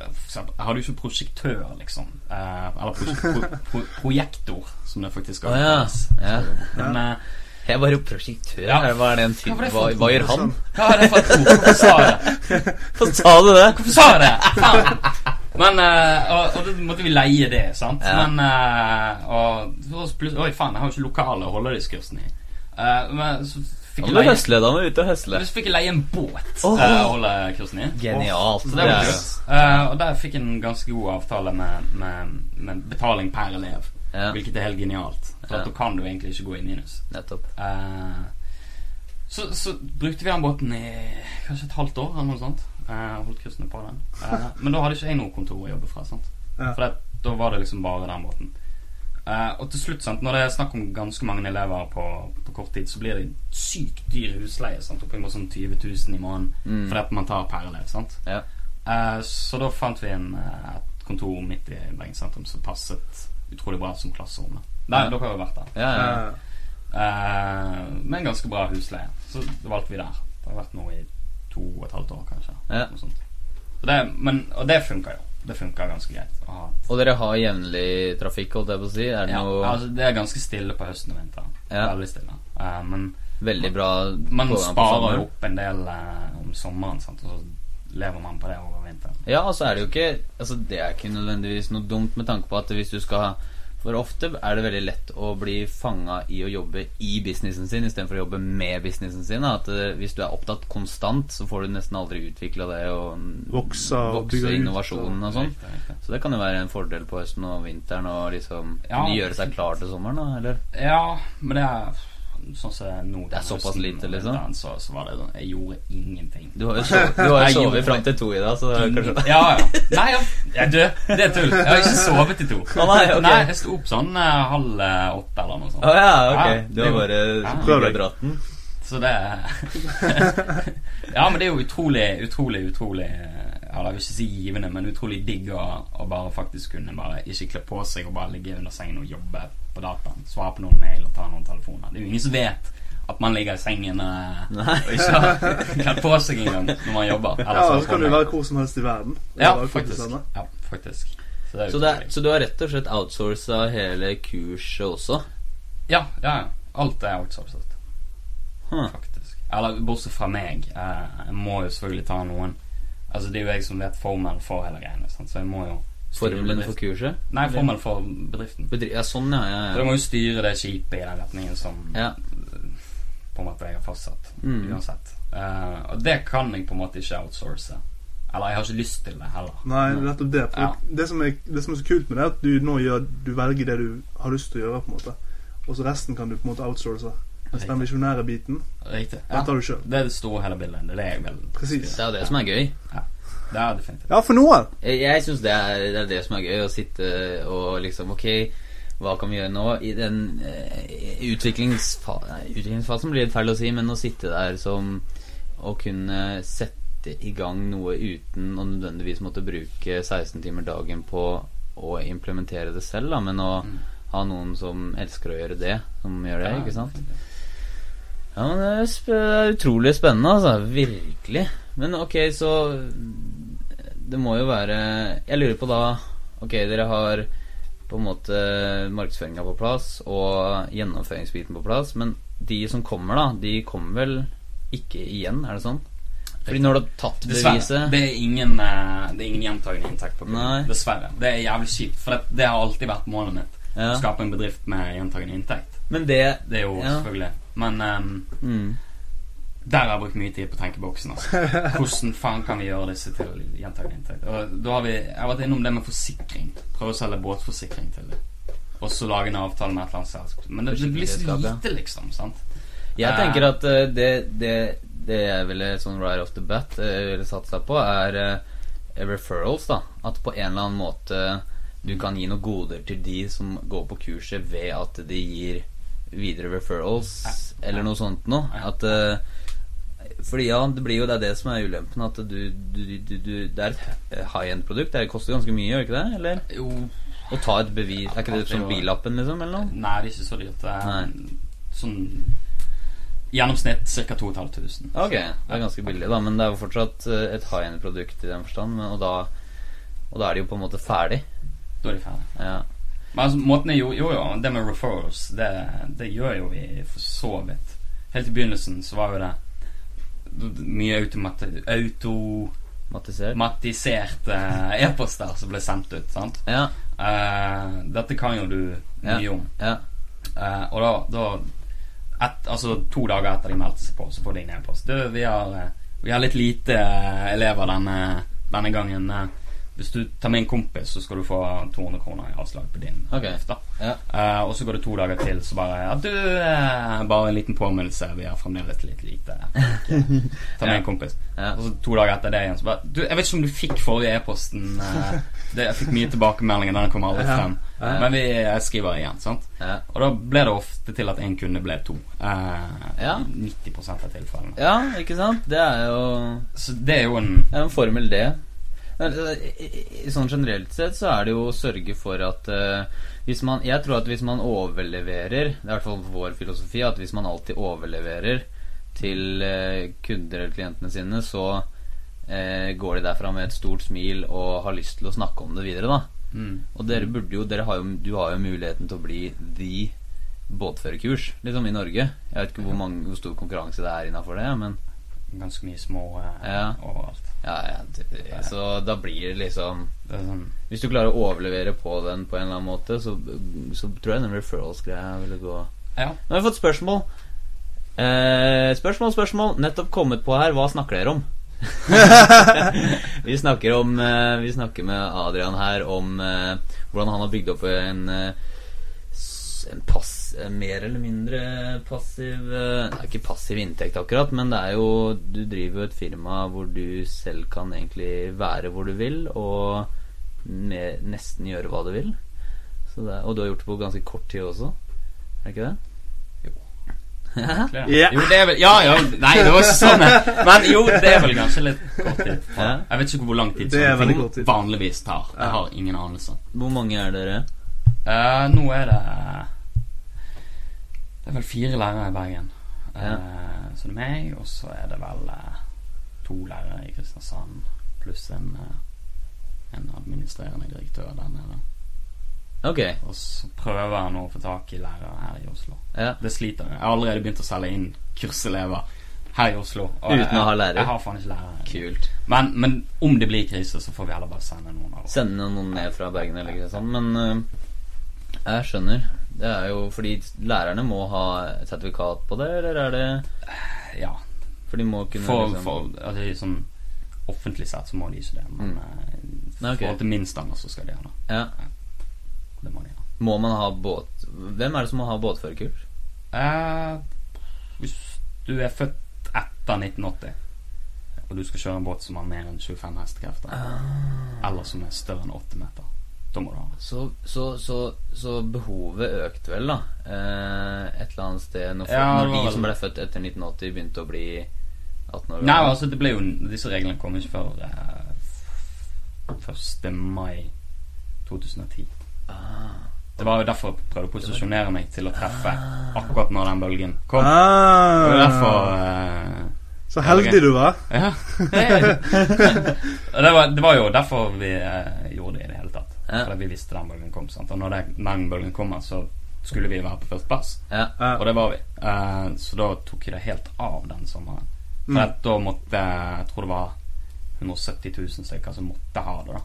eksempel, jeg hadde jo ikke prosjektør, liksom. Uh, eller pro pro pro projektor, som det faktisk skal Oh, ja. ja. Men uh, Jeg var jo prosjektør. Ja. Hva er det en film? Hva Hva, hva gjør han? hva er det for et ord? Hvorfor sa du det? Hvorfor sa du det? Hvorfor sa jeg det? Faen! Men uh, og, og da måtte vi leie det, sant. Ja. Men uh, og, så plutselig Oi, faen, jeg har jo ikke lokale å holde disse kursene i. Uh, men så fikk jeg leie høsle, da ute og høsle. Så fikk jeg leie en båt å oh. å holde kursene i. Genialt. Så Det var kult. Eh, og der fikk jeg en ganske god avtale med, med, med betaling per elev. Ja, hvilket er helt genialt. For Ja. da kan du egentlig ikke gå i minus. nettopp. uh, så, så brukte vi den båten i kanskje et halvt år, eller noe sånt. Eh, holdt kursene på den. Uh, men da hadde ikke jeg noe kontor å jobbe fra. sant? Ja. For det, da var det liksom bare den båten. Uh, og til slutt, sant, når det er snakk om ganske mange elever på, på kort tid, så blir det sykt dyr husleie. sant? Oppimot sånn 20 000 i måneden Mm. fordi at man tar per elev. sant? Ja. Eh, så da fant vi en, eh, et kontor midt i Bergen sentrum som passet utrolig bra som klasserom. Der, Ja. Dere har jo vært der. Ja, ja. ja. Eh, med en ganske bra husleie. Så valgte vi der. Det har vært noe i to og et halvt år, kanskje. Ja. Noe sånt. Så det, men, og det funka jo. Det funka ganske greit. å ha Og dere har jevnlig trafikk, holdt jeg på å si? Er det ja, noe altså, det er ganske stille på høsten og vinteren. Ja. Veldig stille. Uh, men veldig bra man man sparer jo opp en del uh, om sommeren, sant? og så lever man på det over vinteren. Ja, altså er det jo ikke Altså Det er ikke nødvendigvis noe dumt med tanke på at hvis du skal For ofte er det veldig lett å bli fanga i å jobbe i businessen sin istedenfor å jobbe med businessen sin. At eh, Hvis du er opptatt konstant, så får du nesten aldri utvikla det og Vokse vokse innovasjonen og sånn. Så det kan jo være en fordel på høsten og vinteren å liksom Ja. kunne gjøre seg klar til sommeren, da, eller? Ja, men det er sånn som nå Det er såpass lite, liksom? Den, Så, så var det sånn Jeg gjorde ingenting. Du har jo sovet, Jeg fram til to i dag, så kanskje Ja, ja. Nei, ja. er død det er tull. Jeg har ikke sovet til to. Å, nei, ok. jeg sto opp sånn eh, halv eh, åtte eller noe sånt. Å ja, ok. Ja, Du har bare Ja. Prøv deg. dratt den? Så det Ja, men det er jo utrolig, utrolig, utrolig Ja, jeg vil ikke si givende, men utrolig digg å, å bare faktisk kunne bare ikke kle på seg og bare ligge under sengen og jobbe på dataen. Svare på noen mail og ta noen telefoner. Det er jo ingen som vet at man ligger i sengen eh, Nei. og ikke har kledd på seg engang når man jobber. Eller Ja, og så kan du være hvor som helst i verden. Ja, faktisk. Ja, faktisk. Så det er Så, det er, så du har rett og slett outsourca hele kurset også? Ja, ja, ja. Alt er outsourcet, Huh. faktisk. Eller bortsett fra meg. Eh, jeg må jo selvfølgelig ta noen Altså, det er jo jeg som vet formelen for hele greiene, sant? så jeg må jo Formelen for kurset? Nei, formelen for bedriften. Bedri ja, sånn, ja. ja, Så jeg må jo styre det skipet i den retningen som Ja. på en måte jeg har fastsatt. Mm. Uansett. Uh, og det kan jeg på en måte ikke outsource. Eller jeg har ikke lyst til det heller. Nei, det nettopp det. For Ja. det, som er, det som er så kult med det, er at du nå gjør Du velger det du har lyst til å gjøre, på en måte. Og så resten kan du på en måte outsource. Mens den visjonære biten, Riktig. den tar du sjøl. Det er det store hele bildet. Det er det jeg vil. Precis. Det er det som er gøy. Det er definitivt. Ja, for noen. Jeg, jeg syns det, er- det er det som er gøy, å sitte og liksom Ok, hva kan vi gjøre nå? I den eh, utviklingsfa nei, utviklingsfasen blir det feil å si, men å sitte der som å kunne sette i gang noe uten å nødvendigvis måtte bruke 16 timer dagen på å implementere det selv, da, men å Mm. ha noen som elsker å gjøre det, som gjør det, Ja, ikke sant? Ja, men det er, sp det er utrolig spennende, altså. Virkelig. Men ok, så Det må jo være Jeg lurer på da Ok, dere har på en måte markedsføringa på plass og gjennomføringsbiten på plass, men de som kommer, da, de kommer vel ikke igjen, er det sånn? Fordi når du har tatt beviset Det er ingen, eh, det er ingen gjentagende inntekt på. Dessverre. Det er jævlig kjipt, for det, det har alltid vært målet mitt. ja. Å skape en bedrift med gjentagende inntekt. Men det Det er jo Ja. selvfølgelig Men um, mm. der har jeg brukt mye tid på tenkeboksen. Altså. Hvordan faen kan vi gjøre disse til gjentagende inntekt? Og da har vi, Jeg har vært innom det med forsikring. Prøve å selge båtforsikring til dem. Og så lage en avtale med et eller annet selskap. Men det, det blir så lite, liksom. sant? Jeg Eh. tenker at uh, det, det, det jeg ville sånn right off the bat uh, ville satsa på, er uh, referrals. da At på en eller annen måte du kan gi noen goder til de som går på kurset, ved at de gir videre referrals, eller noe sånt noe. At eh, fordi ja, det blir jo det er det som er ulempen. At du, du, du, du Det er et high end-produkt. Det koster ganske mye, gjør ikke det? Eller? Jo Å ta et bevis Er ikke det som billappen, liksom? Eller noe? Nei, det er ikke så dyrt. Det er Nei. sånn Gjennomsnitt ca. 2500. Ok, det er ganske billig, da, men det er jo fortsatt eh, et high end-produkt i den forstand. men- Og da, og da er de jo på en måte ferdig. Da er de ferdig. Ja. Men altså, måten jeg gjorde Jo, jo, det med referrals, det, det gjør jo vi for så vidt. Helt i begynnelsen så var jo det mye automatiserte e-poster som ble sendt ut. sant? Ja, Uh, dette kan jo du mye Ja. om. ja. Uh, og da, da et, Altså to dager etter de meldte seg på, så får de en e-post. Du, vi har, eh, vi har litt lite elever denne, denne gangen. eh, Hvis du tar med en kompis, så skal du få 200 kroner i avslag på din okay. avgift. Ja. Uh, Og så går det to dager til, så bare Ja, du, uh, bare en liten påminnelse. Vi har fremdeles litt lite. Ta med en kompis. Ja. Og så to dager etter det igjen, så bare Du, jeg vet ikke om du fikk forrige e-posten. Uh, Jeg fikk mye tilbakemeldinger, den kommer aldri Ja. frem. Ja. Men vi skriver igjen, sant. Ja. Og da ble det ofte til at en kunde ble to. Eh, Ja. 90 av tilfellene. ja, ikke sant? Det er jo Så det er jo en en formel, det. Eh, i- Sånn generelt sett så er det jo å sørge for at uh, hvis man Jeg tror at hvis man overleverer Det er i hvert fall vår filosofi at hvis man alltid overleverer til uh, kunder eller klientene sine, så uh, går de derfra med et stort smil og har lyst til å snakke om det videre, da. mm, Og dere burde jo, dere har jo Du har jo muligheten til å bli the båtførerkurs, liksom, i Norge. Jeg vet ikke hvor, mange, hvor stor konkurranse det er innafor det, men ganske mye små eh, Ja. overalt. ja, ja, det- Så da blir det liksom Det sånn Hvis du klarer å overlevere på den på en eller annen måte, så, så tror jeg den referrals-greia ville gå Ja. Nå har vi fått spørsmål. Eh, spørsmål, spørsmål. Nettopp kommet på her. Hva snakker dere om? vi snakker om eh, Vi snakker med Adrian her om eh, hvordan han har bygd opp en pass, eh, mer eller mindre passiv eh, Det er ikke passiv inntekt akkurat, men det er jo Du driver jo et firma hvor du selv kan egentlig være hvor du vil, og med, nesten gjøre hva du vil. Så det, er- og du har gjort det på ganske kort tid også. Er det ikke det? Ja. Jo, det er vel Ja, ja. Nei, det var ikke sånn. eh. Men jo, det er vel kanskje litt kort tid. Ja. Jeg vet ikke hvor lang tid Det sånne ting tid. vanligvis tar. Jeg har ingen anelse. Hvor mange er dere? Uh, nå er det Det er vel fire lærere i Bergen. Eh, så det er meg, og så er det vel eh, to lærere i Kristiansand pluss en, eh, en administrerende direktør der nede. Ok. Og så prøver jeg nå å få tak i lærere her i Oslo. Ja. Det sliter jeg. Jeg har allerede begynt å selge inn kurselever her i Oslo. Uten jeg, å ha lærer? Jeg har faen ikke lærer. Kult. Men, men om det blir krise, så får vi heller bare sende noen av. Sende noen ned fra Bergen eller sånn. Men uh, jeg skjønner. Det er jo fordi lærerne må ha sertifikat på det, eller er det Ja. For de må kunne For, liksom, for altså, sånn offentlig sett så må de ikke det. Men Mm. eh, i Nei, ok. forhold til min standard så skal de ha det. Ja. Det må de ha. Må man ha båt Hvem er det som må ha båtførerkurs? Eh, hvis du er født etter 1980, og du skal kjøre en båt som har mer enn 25 hestekrefter, Ah. eller som er større enn 8 meter, ha. Så, så, så, så behovet økte vel, da? Eh, et eller annet sted når, folk, Ja, det når de som ble født etter 1980, begynte å bli 18 år Nei, altså det ble jo Disse reglene kom ikke før eh, 1. mai 2010. Ah. Det var jo derfor jeg prøvde å posisjonere meg til å treffe akkurat når den bølgen kom. Det Ah, var derfor eh, så heldig du var. Ja. Det, var, det var jo derfor vi eh, gjorde det i det hele. Ja. Fordi vi visste den bølgen kom. Sant? Og når den bølgen kommer, så skulle vi være på førsteplass. Ja. Ja. Og det var vi. Eh, så da tok vi det helt av den sommeren. For Mm. da måtte Jeg tror det var 170 000 stykker som måtte ha det. da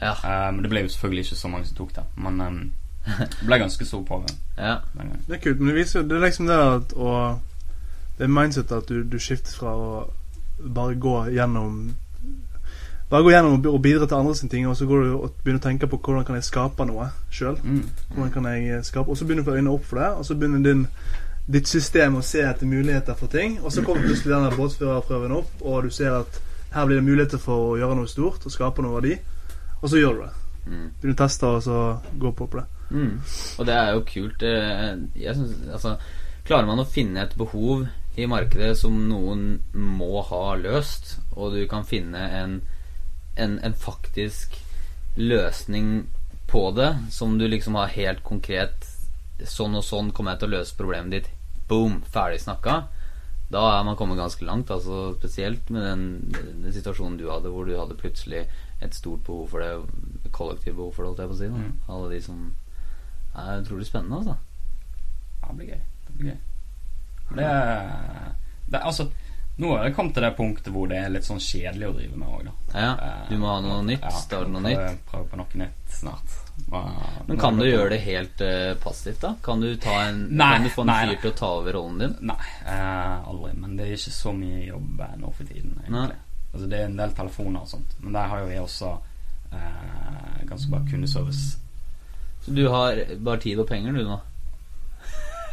Ja. Eh, Men det ble jo selvfølgelig ikke så mange som tok det. Men eh, det ble ganske stor pågang ja. Det er kult, men det viser jo Det er liksom det at å Det er mindsetet at du, du skifter fra å bare gå gjennom Bare gå gjennom og bidra til andre sine ting, og så går du og begynner å tenke på hvordan kan jeg skape noe sjøl. Mm. Hvordan kan jeg skape Og så begynner du å få øynene opp for det, og så begynner din ditt system å se etter muligheter for ting. Og så kommer plutselig denne båtførerprøven opp, og du ser at her blir det muligheter for å gjøre noe stort og skape noe verdi. Og så gjør du det. Mm. Begynner å teste og så gå på på det. Mm. Og det er jo kult. eh, Jeg synes, altså, klarer man å finne et behov i markedet som noen må ha løst, og du kan finne en, en, en faktisk løsning på det, som du liksom har helt konkret Sånn og sånn kommer jeg til å løse problemet ditt. Boom! Ferdig snakka. Da er man kommet ganske langt. Altså Spesielt med den, den situasjonen du hadde, hvor du hadde plutselig et stort behov for det, kollektivt behov for det, holdt jeg på å si. Mm. Alle de som er utrolig spennende, altså. Ja, det blir gøy. Det blir gøy. Det det altså Nå har jeg kommet til det punktet hvor det er litt sånn kjedelig å drive med òg, da. Ja, Eh, du må ha noe nytt. Ja, Starte noe nytt. Prøve på noe nytt snart. Bare- Men kan du gjøre det helt uh, passivt, da? Kan du, ta en, Nei, kan du få en nei, fyr til å ta over rollen din? Nei, uh, aldri. Men det er ikke så mye jobb nå for tiden, egentlig. Altså Det er en del telefoner og sånt. Men der har jo vi også uh, ganske bra kundeservice. Så du har bare tid og penger, du nå?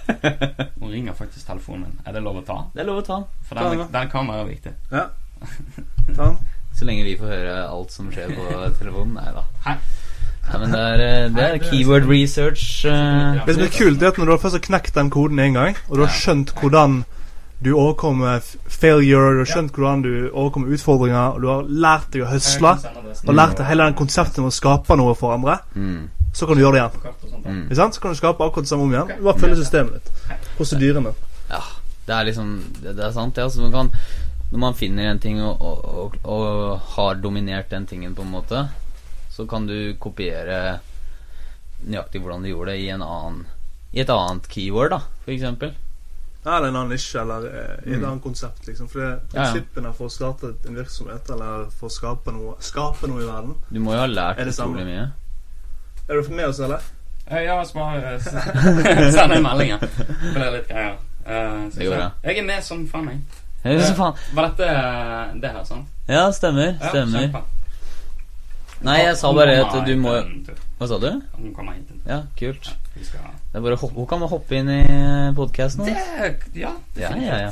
Nå ringer faktisk telefonen min. Er det lov å ta? Det er lov å ta. For Ta den, den, den kan er viktig. Ja. Ta den. Så lenge vi får høre alt som skjer på telefonen. Nei da. Hei. Nei, men det er, eh, det er keyword research. Uh, Det som er kult, er at når du har først har knekt den koden en gang, og du har skjønt hvordan du overkommer failure, du har skjønt hvordan du overkommer utfordringer, og du har lært deg å høsle, og lært deg hele den konseptet med å skape noe for andre, mm, så kan du gjøre det igjen. mm. Sant? Så kan du skape akkurat det samme om igjen. Du bare følge systemet ditt. Prosedyrene. Ja, det er liksom Det, det er sant, det. Altså, man kan, når man finner en ting og, og, og, og har dominert den tingen, på en måte, så kan du kopiere nøyaktig hvordan du gjorde det i en annen I et annet keyword, da. Ja, eller en annen nisje, eller eh, i et Mm. annet konsept, liksom. For det Ja, ja. prinsippene for å starte en virksomhet, eller for å skape noe, skape noe i verden. Du må jo ha lært utrolig mye. Er du med oss, eller? Eh, Ja, jeg bare eh, sende en melding. ja. er litt greier. Uh, jeg, Det se. bra. Jeg er med som faen, jeg. Ja, så faen. Var dette eh, det her, sant? Ja, stemmer. Stemmer. Ja, Nei, jeg sa bare at du må. Hva sa du? Hun kommer hit. Ja, kult. Vi skal Det er bare å hoppe, Hun kan hoppe inn i podkasten. Det Ja, Ja, definitivt. ja, ja.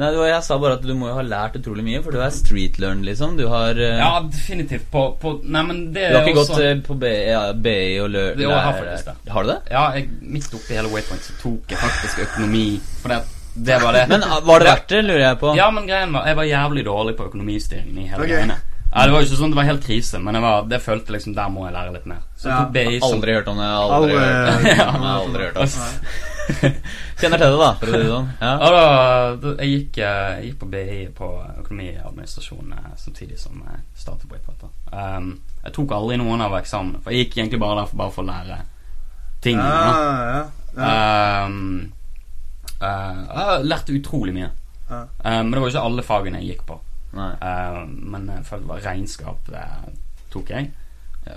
Nei, var, jeg sa bare at du må jo ha lært utrolig mye, for du er streetlearn, liksom. Du har uh, Ja, definitivt. På, på Nei, men det Du har ikke også gått eh, på BI ja, og lør... Jo, jeg har faktisk det. Har du det? Ja, jeg, midt oppi hele Waypoint så tok jeg faktisk økonomi. For det, det var det. Men ah, var det verdt det, lurer jeg på? Ja, men greien var Jeg var jævlig dårlig på økonomistyringen i hele okay. greiene. Ja, Det var jo ikke sånn det var helt krise, men jeg var, det følte liksom der må jeg lære litt mer. Så jeg tok BI som Aldri hørt om det. Aldri, Aldri- hørt om det. Jeg aldri hørt om det. Kjenner til det, da, for å si det sånn. Ja. Ja, da, da jeg, gikk, eh, jeg gikk på BI på økonomiadministrasjon eh, samtidig som jeg startet på IPAT. Um, jeg tok aldri noen av eksamene, for jeg gikk egentlig bare der for bare for å lære tingene. Ja, ja, ja. Um, uh, jeg lærte utrolig mye. Ja. Eh, men det var jo ikke alle fagene jeg gikk på. Eh, men jeg følte det var regnskap det tok jeg.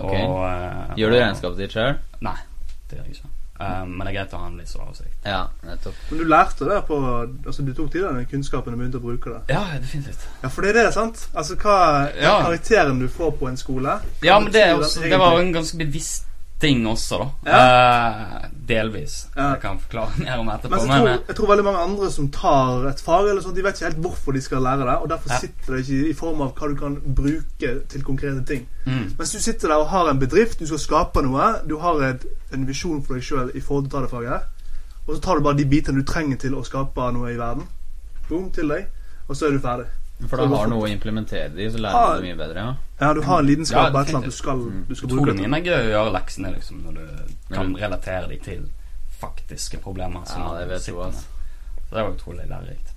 Okay. Og, Gjør du regnskapet ditt sjøl? Nei, det gjør jeg ikke. Eh, men det er greit å ha en viss oversikt. Ja, nettopp. Men du lærte det på Altså, du tok til deg den kunnskapen og begynte å bruke det. Ja, definitivt. Ja, for det er det, sant? Altså, hva Ja. karakteren du får på en skole Ja, men det, er også, det var jo en ganske bevisst ting også, da. Eh, delvis. Ja. Jeg kan forklare mer om etterpå. Men jeg Men, tror, eh, jeg tror veldig mange andre som tar et fag, eller sånt, de vet ikke helt hvorfor de skal lære det, og derfor Ja. sitter det ikke i form av hva du kan bruke til konkrete ting. mm, Mens du sitter der og har en bedrift, du skal skape noe, du har et, en visjon for deg sjøl i forhold til å ta det faget og så tar du bare de bitene du trenger til å skape noe i verden. Boom, til deg, og så er du ferdig. For da har noe å implementere det i, så lærer du det mye bedre. Ja. Ja, du har en lidenskap på et eller annet du skal, du skal bruke. det er gøy å gjøre leksene liksom, når du kan relatere dem til faktiske problemer. som Ja, det vet du, altså. Så det var utrolig lærerikt.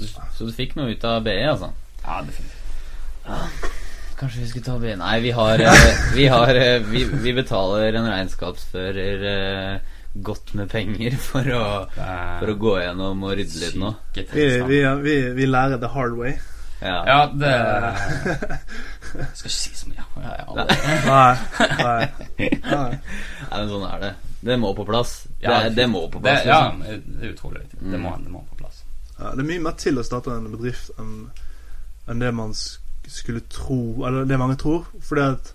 Så, så du fikk noe ut av BE, altså? Ja, definitivt. Kanskje vi skulle ta BE Nei, vi har, eh, vi, har eh, vi, vi betaler en regnskapsfører eh, godt med penger for å, for å gå gjennom og rydde litt nå. Vi, vi, vi, vi lærer the hard way. Ja. Ja, det Jeg skal ikke si så mye. Jeg er aldri Nei, nei. nei. Sånn er det. Det må på plass. Det, er- det må på det, plass. Ja, liksom. det er utrolig viktig. Det, Mm. må, det må på plass. Ja, det er mye mer til å starte en bedrift enn enn det man skulle tro Eller det mange tror. Fordi at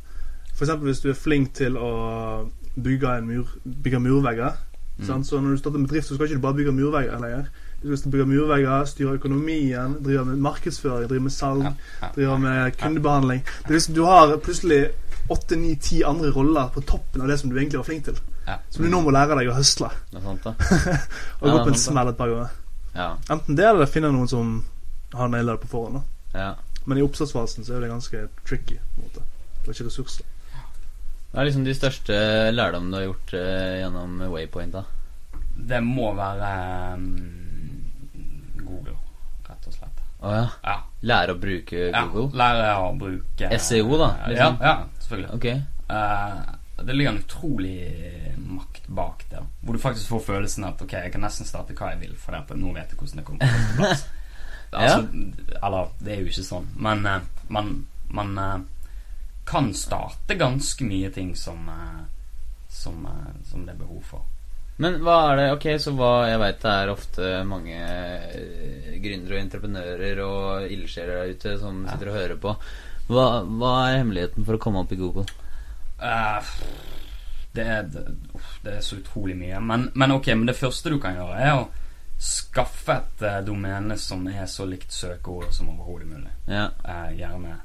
For eksempel hvis du er flink til å bygge, en mur, bygge murvegger. Mm. Sant? Så når du starter en bedrift, så skal ikke du bare bygge murvegger lenger. Du bygger bygge murvegger, styre økonomien, driver med markedsføring, driver med salg, ja. med kundebehandling. Det er liksom, du har plutselig åtte, ni, ti andre roller på toppen av det som du egentlig var flink til. Ja. Som du nå må lære deg å høsle. Det er sant, da. Og gå på en det smell et par ganger. Ja. Enten det, eller finne noen som har naila det på forhånd. da ja. Men i oppstartsfasen så er det ganske tricky. på en måte Du har ikke ressurser. Hva er liksom de største lærdommene du har gjort uh, gjennom Waypoint, da? Det må være um, Google, rett og slett. Å ja. Ja. Lære å bruke ja. Google? Lære å bruke SEO da, liksom. Ja, ja selvfølgelig. Okay. Uh, det ligger en utrolig makt bak det. Hvor du faktisk får følelsen at ok, jeg kan nesten starte hva jeg vil, for det nå vet jeg hvordan det kommer til å bli. altså, Eller, det er jo ikke sånn, men uh, man, man uh, kan starte ganske mye ting som eh, som, eh, som det er behov for. Men hva er det Ok, så hva Jeg veit det er ofte mange eh, gründere og entreprenører og ildsjeler der ute som sitter og hører på. Hva, hva er hemmeligheten for å komme opp i Google? Uh, det, er, det, er så utrolig mye. Men, men ok, men det første du kan gjøre, er å skaffe et uh, domene som er så likt søkeordet som overhodet mulig. Ja. Uh, gjerne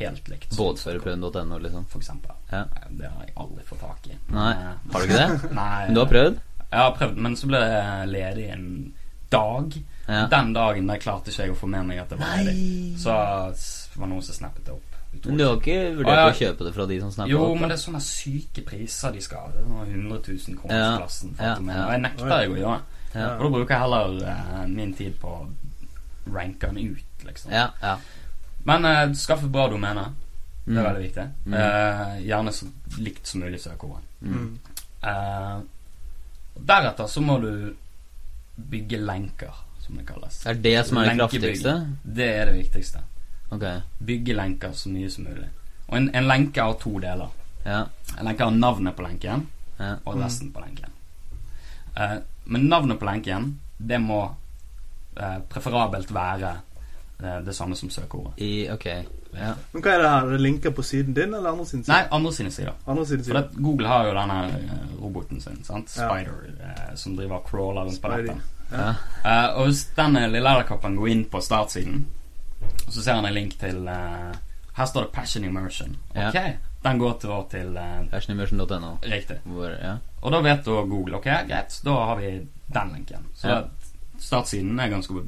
helt likt. Båtførerprøven.no, liksom. For eksempel. Ja. Eh, Det har jeg aldri fått tak i. Nei, Eh, har du ikke det? Nei. Men du har prøvd? Jeg har prøvd, men så ble jeg ledig en dag. Ja. Den dagen der klarte ikke jeg å få med meg at det var Nei. ledig. Så det var det noen som snappet det opp. Men du har ikke vurdert Ah, ja. å kjøpe det fra de som snapper Jo, opp? men det er sånne syke priser de skal ha. Det er noe 100 000 kroner Ja, ja. Og jeg nekter jo å gjøre. Ja. Og da bruker jeg heller eh, min tid på å ranke den ut, liksom. Ja, ja. Men uh, skaff et bra domene. Det er Mm. veldig viktig. Mm. Eh, gjerne så likt som mulig søkeordet. Mm. Eh, deretter så må du bygge lenker, som det kalles. Er det som er det kraftigste? Det er det viktigste. Ok. Bygge lenker så mye som mulig. Og en, en lenke har to deler. Ja. En lenke har navnet på lenken ja. og resten på lenken. Uh, men navnet på lenken, det må uh, preferabelt være det samme som søkeordet. I Ok. Ja. Men hva er det her? Er linker på siden din eller andre sin side? Nei, andre sine sider. Andre siden For det, Google har jo denne eh, roboten sin, sant? Ja. Spider, eh, som driver og crawler rundt på nettet. Ja. Eh, og hvis den eh, lille edderkoppen går inn på startsiden, og så ser han en link til eh, Her står det 'Passion Immersion'. Ja. Ok, Den går til, til eh, Fashionimmersion.no. Riktig. Hvor Ja. Og da vet da Google Ok, greit, da har vi den linken. Så Ja. At startsiden er en ganske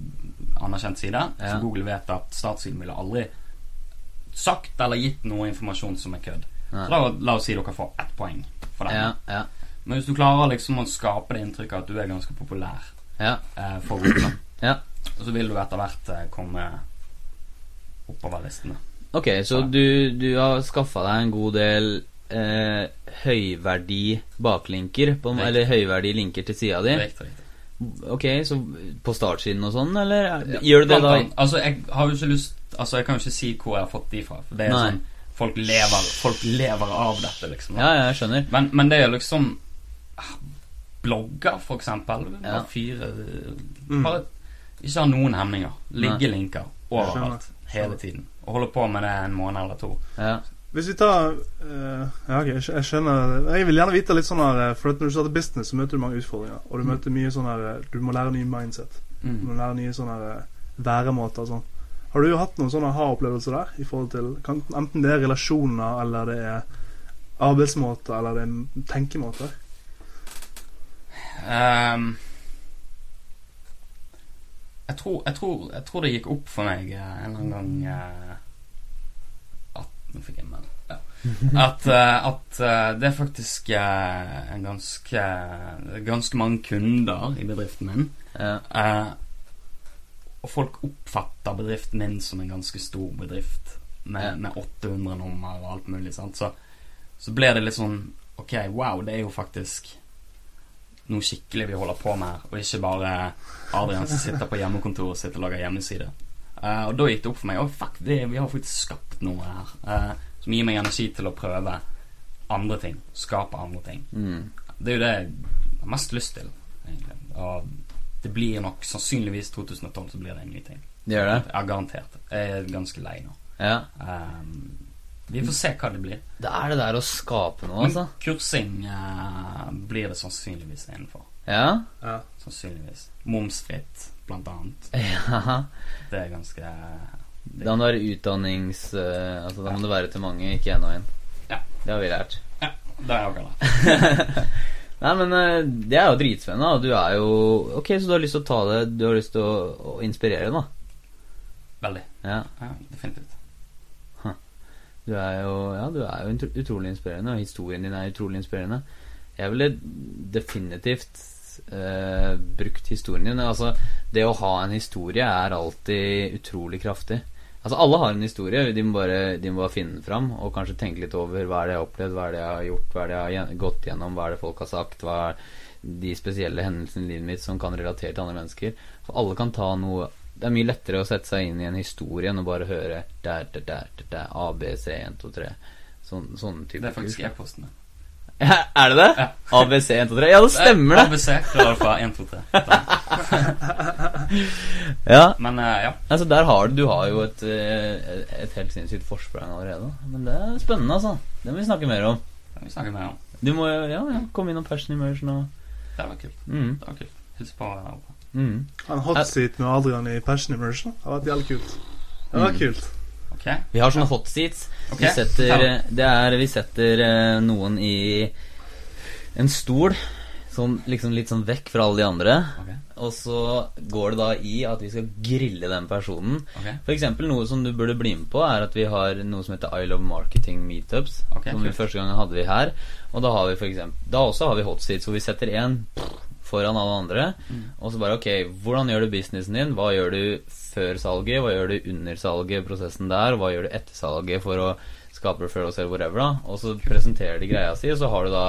anerkjent side. Ja. Så Google vet at startsiden ville aldri sagt eller gitt noe informasjon som er kødd. Ja. Så da, la oss si dere får ett poeng for den. Ja, ja. Men hvis du klarer liksom å skape det inntrykket at du er ganske populær Ja. eh, for Google, Ja. så vil du etter hvert eh, komme oppover listene. Ok, så du, du har skaffa deg en god del eh, høyverdi baklinker, på, eller høyverdi linker til sida di. Riktig, riktig. Ok, så på startsiden og sånn, eller ja. gjør du det da? Altså, jeg har jo ikke lyst Altså, jeg kan jo ikke si hvor jeg har fått de fra. For det er Nei. sånn Folk lever, folk lever av dette, liksom. Ja, ja, jeg skjønner. Men, men det er liksom ah, Blogger, for eksempel. Bare Ja. fyre Mm. Bare ikke ha noen hemninger. Ligge linker overalt. Hele tiden. Og holde på med det en måned eller to. Ja. Hvis vi tar uh, Ja, ok, jeg skjønner Jeg vil gjerne vite litt sånn her eh, For når du starter business, så møter du mange utfordringer. Og du Mm. møter mye sånn her eh, Du må lære nye mindset. Du må lære nye sånne her, væremåter og sånn. Har du jo hatt noen sånne ha-opplevelser der? I forhold til kan, Enten det er relasjoner, eller det er arbeidsmåter, eller det er tenkemåter? Um, jeg, tror, jeg, tror, jeg tror det gikk opp for meg en eller annen gang Nå fikk jeg en melding. Ja. At, eh, at eh, det er faktisk eh, en ganske Ganske mange kunder i bedriften min. og folk oppfatter bedriften min som en ganske stor bedrift med, med 800 nummer og alt mulig. Sant? Så, så ble det litt sånn Ok, wow, det er jo faktisk noe skikkelig vi holder på med her, og ikke bare Adrian som sitter på hjemmekontoret sitt og lager hjemmeside. Eh, og da gikk det opp for meg Å, fuck, det, vi har faktisk skapt noe her eh, som gir meg energi til å prøve andre ting. Skape andre ting. Mm. Det er jo det jeg har mest lyst til, egentlig. Og det blir nok sannsynligvis 2012 så blir det en ny ting. Det gjør det? Ja, garantert. Jeg er ganske lei nå. Ja. Um, vi får se hva det blir. Det er det der å skape noe, Men altså. kursing uh, blir det sannsynligvis innenfor. Ja. Ja. Sannsynligvis. Momsfritt, blant annet. ja. Det er ganske det, Da må det være utdannings... eh, altså Da må det være til mange, ikke én og én. Ja. Det har vi lært. Ja, det er jeg glad Nei, men eh, det er jo dritspennende. Og du er jo Ok, så du har lyst til å ta det Du har lyst til å, å inspirere, da. Veldig. Ja. Ja, definitivt. Du er jo, ja, du er jo utrolig inspirerende, og historien din er utrolig inspirerende. Jeg ville definitivt eh, brukt historien din. Altså, det å ha en historie er alltid utrolig kraftig. Altså, alle har en historie, de må bare, de må bare finne den fram, og kanskje tenke litt over hva er det jeg har opplevd, hva er det jeg har gjort, hva er det jeg har gått gjennom, hva er det folk har sagt, hva er de spesielle hendelsene i livet mitt som kan relatere til andre mennesker. For alle kan ta noe Det er mye lettere å sette seg inn i en historie enn å bare høre der, der, der, der, der, A, B, C, 1, 2, 3. Sånn, sånne type Det er faktisk kurs, da. e-posten min. Ja, er det det? Ja. ABC 1, 2, 3? Ja, det stemmer det! ABC, 1, 2, 3. Ja, Men uh, ja. altså der har du Du har jo et, eh, et helt sinnssykt forsprang allerede. Men det er spennende, altså. Det må vi snakke mer om. Det må vi snakke mer om. Du må jo ja, ja, komme innom Passion Immersion og Det var kult. mm, Det var kult. Hils på der oppe. mm. En hotseat med Adrian i Passion Immersion det har vært jævlig kult. Det var Mm. kult. Ok. Vi har sånne hot seats. Okay. Vi setter, det er, vi setter eh, noen i en stol, sånn, liksom litt sånn vekk fra alle de andre. Okay. Og så går det da i at vi skal grille den personen. Okay. For eksempel noe som du burde bli med på, er at vi har noe som heter I Love Marketing Meetups. Som vi første gang hadde vi her. Og da har vi for eksempel Da også har vi hot seats hvor vi setter én foran alle andre. Mm. Og så bare ok, hvordan gjør du businessen din? Hva gjør du før salget? Hva gjør du under salget, prosessen der? Hva gjør du etter salget for å skape referrals eller whatever? da Og så presenterer de greia si, og så har du da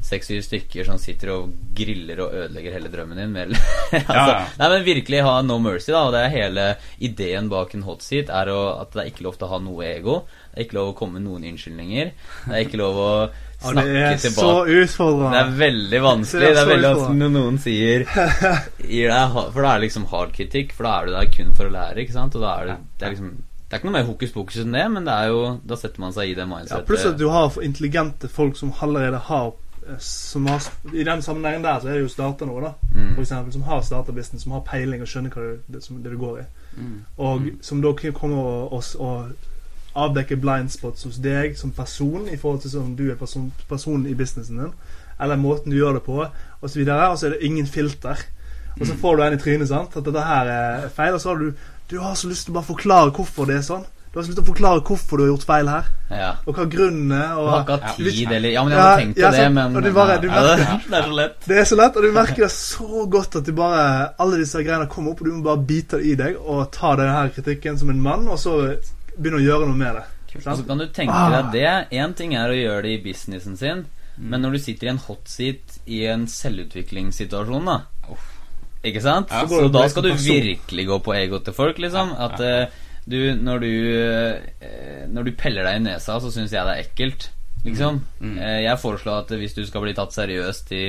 seks-syv stykker som sitter og griller og ødelegger hele drømmen din. Med, altså, Ja, ja. Nei, men virkelig ha no mercy, da. Og det er hele ideen bak en hot seat, er å, at det er ikke lov til å ha noe ego. Det er ikke lov å komme med noen unnskyldninger. Det er ikke lov å Ja, det er så tilbake. Det er veldig vanskelig. Det er Det er veldig vanskelig når noen sier deg, For da er det liksom hard kritikk, for da er du der kun for å lære, ikke sant? Og da er det, det er liksom Det er ikke noe mer hokus pokus enn det, men det er jo Da setter man seg i det Ja, pluss at du har intelligente folk som allerede har eh, som har, I den sammenhengen der så er det jo starta noe, da. Mm. For eksempel, som har starta business, som har peiling og skjønner hva det, det, som, det du går i. Mm. Og som da kommer komme og, og, og avdekke blind spots hos deg som person i forhold til sånn du er person, person i businessen din, eller måten du gjør det på, osv. Og så er det ingen filter. Og så får du en i trynet, sant, at dette her er feil, og så har du Du har så lyst til å bare forklare hvorfor det er sånn. Du har så lyst til å forklare hvorfor du har gjort feil her, Ja. og hva grunnen er. Du har Og ikke hatt Ja. tid, eller Ja, men jeg Ja, hadde tenkt på ja, det, men og du bare- du ja, det, merker- det er så lett. det er så lett, og du merker det så godt at du bare alle disse greiene kommer opp, og du må bare bite det i deg og ta denne kritikken som en mann, og så begynne å gjøre noe med det. Og så kan du tenke deg det. Én ting er å gjøre det i businessen sin, Mm. men når du sitter i en hot seat i en selvutviklingssituasjon, da. Ikke sant? Ja, så så da skal du virkelig gå på egoet til folk, liksom. Ja, ja, eh, du når, du eh, når du peller deg i nesa, så syns jeg det er ekkelt. Liksom. Mm. Mm. Eh, jeg foreslår at hvis du skal bli tatt seriøst i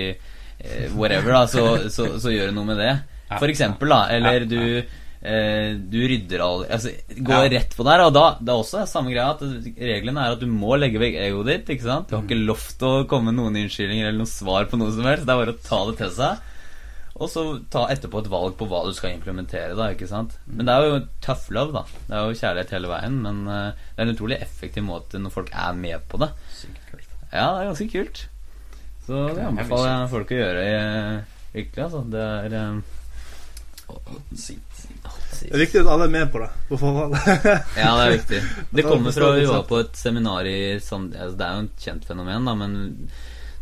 whatever, da, så, så, så gjør noe med det. For eksempel, da. Eller du eh, du rydder all Altså, gå Ja. rett på der. Og da det er også samme greia at reglene er at du må legge vekk egoet ditt. Ikke sant? Du har ikke lov til å komme med noen unnskyldninger eller noe svar på noe som helst. Det er bare å ta det til seg. Og så ta etterpå et valg på hva du skal implementere. da, ikke sant? Men det er jo tough love, da. Det er jo kjærlighet hele veien. Men eh, det er en utrolig effektiv måte når folk er med på det. Sykt kult. Ja, det er ganske kult. Så det anbefaler jeg folk å gjøre eh, virkelig, altså. Det er Det er viktig at alle er med på det på forhånd. Ja, det er viktig. Det kommer fra Vi var på et seminar i San, altså Det er jo et kjent fenomen, da, men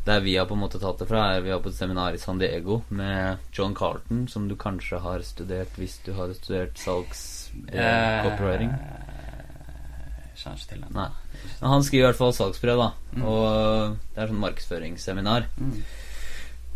der vi har på en måte tatt det fra, er vi var på et seminar i San Diego med John Carlton, som du kanskje har studert hvis du har studert salgs... Eh, copywriting. Jeg kjenner ikke til den. Nei. Men han skriver i hvert fall salgsbrev, da. Mm. Og det er sånn markedsføringsseminar. Mm.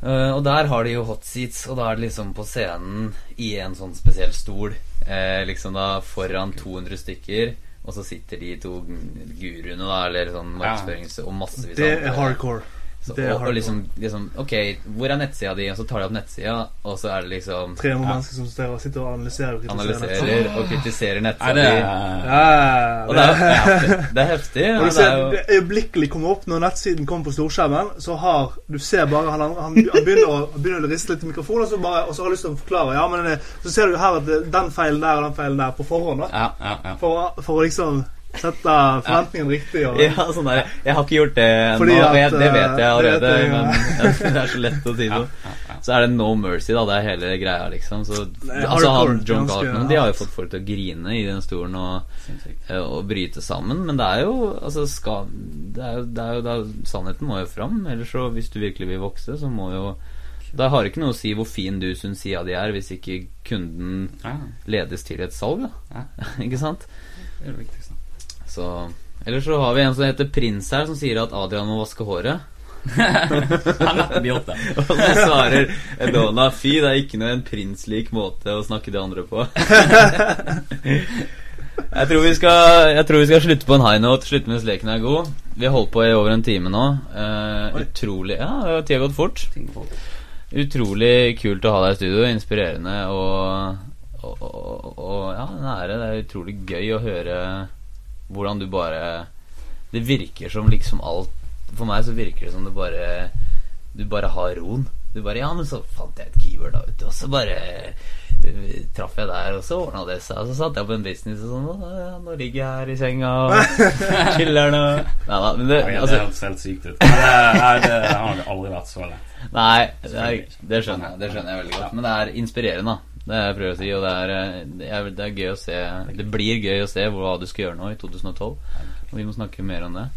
Eh, og der har de jo hot seats, og da er det liksom på scenen i en sånn spesiell stol. eh, liksom da foran 200 stykker, og så sitter de to guruene, da, eller sånn markedsførings... Og massevis Det er hardcore. Så, og, og liksom, liksom Ok, hvor er nettsida di? Og så tar de opp nettsida, og så er det liksom 300 Ja. mennesker som sitter og- analyserer og kritiserer. Analyserer og kritiserer nettsida det di. Ja, Og det er, det heftig. Det er heftig. Og og du det ser, er jo det øyeblikkelig kommer opp når nettsiden kommer på storskjermen, så har Du ser bare han, han, han begynner, å, begynner å riste litt i mikrofonen, og så, bare, og så har han lyst til å forklare. Ja, men Så ser du her at den feilen der og den feilen der på forhånd, da. Ja, ja, ja. For, for å liksom sette forventningen riktig. Og, Ja, sånn der Jeg har ikke gjort det ennå, jeg- det vet jeg allerede, det allerede, jeg, ja. men det er så lett å si noe. det. ja, ja. Så er det no mercy, da. Det er hele greia, liksom. Så, er altså, han, John Gartner De har jo fått folk til å grine i den stolen og, eh, og bryte sammen. Men det er jo Altså, skal Det er jo, det er jo da, Sannheten må jo fram. Ellers så, hvis du virkelig vil vokse, så må jo Det har ikke noe å si hvor fin du syns sida di er, hvis ikke kunden Ja, ledes til et salg, da. ja. ikke sant? Det er det viktigste. Så Ellers så har vi en som heter Prins her, som sier at Adrian må vaske håret. Han nettopp gjort det. Og så svarer Edona Fy, det er ikke noe en prinslik måte å snakke de andre på. Jeg tror, vi skal, jeg tror vi skal slutte på en high note, slutte mens leken er god. Vi har holdt på i over en time nå. Uh, utrolig Ja, tida har gått fort. Utrolig kult å ha deg i studio. Inspirerende og og, og ja, en ære. Det er utrolig gøy å høre hvordan du bare Det virker som liksom alt For meg så virker det som du bare Du bare har roen. Du bare Ja, men så fant jeg et keyword, da, vet du, og så bare eh, traff jeg der, og så ordna det seg. Og så satte jeg på en business og sånn, ja, nå ligger jeg her i senga og chiller'n og Nei da, men det altså, det høres helt sykt ut. Det, nei, det har aldri vært så lett. Nei, det, det skjønner jeg Det skjønner jeg veldig godt. Men det er inspirerende, da. Det er jeg å si. Og det er, eh, det er, det er gøy å se Det blir gøy å se hva du skal gjøre nå i 2012. Og vi må snakke mer om det.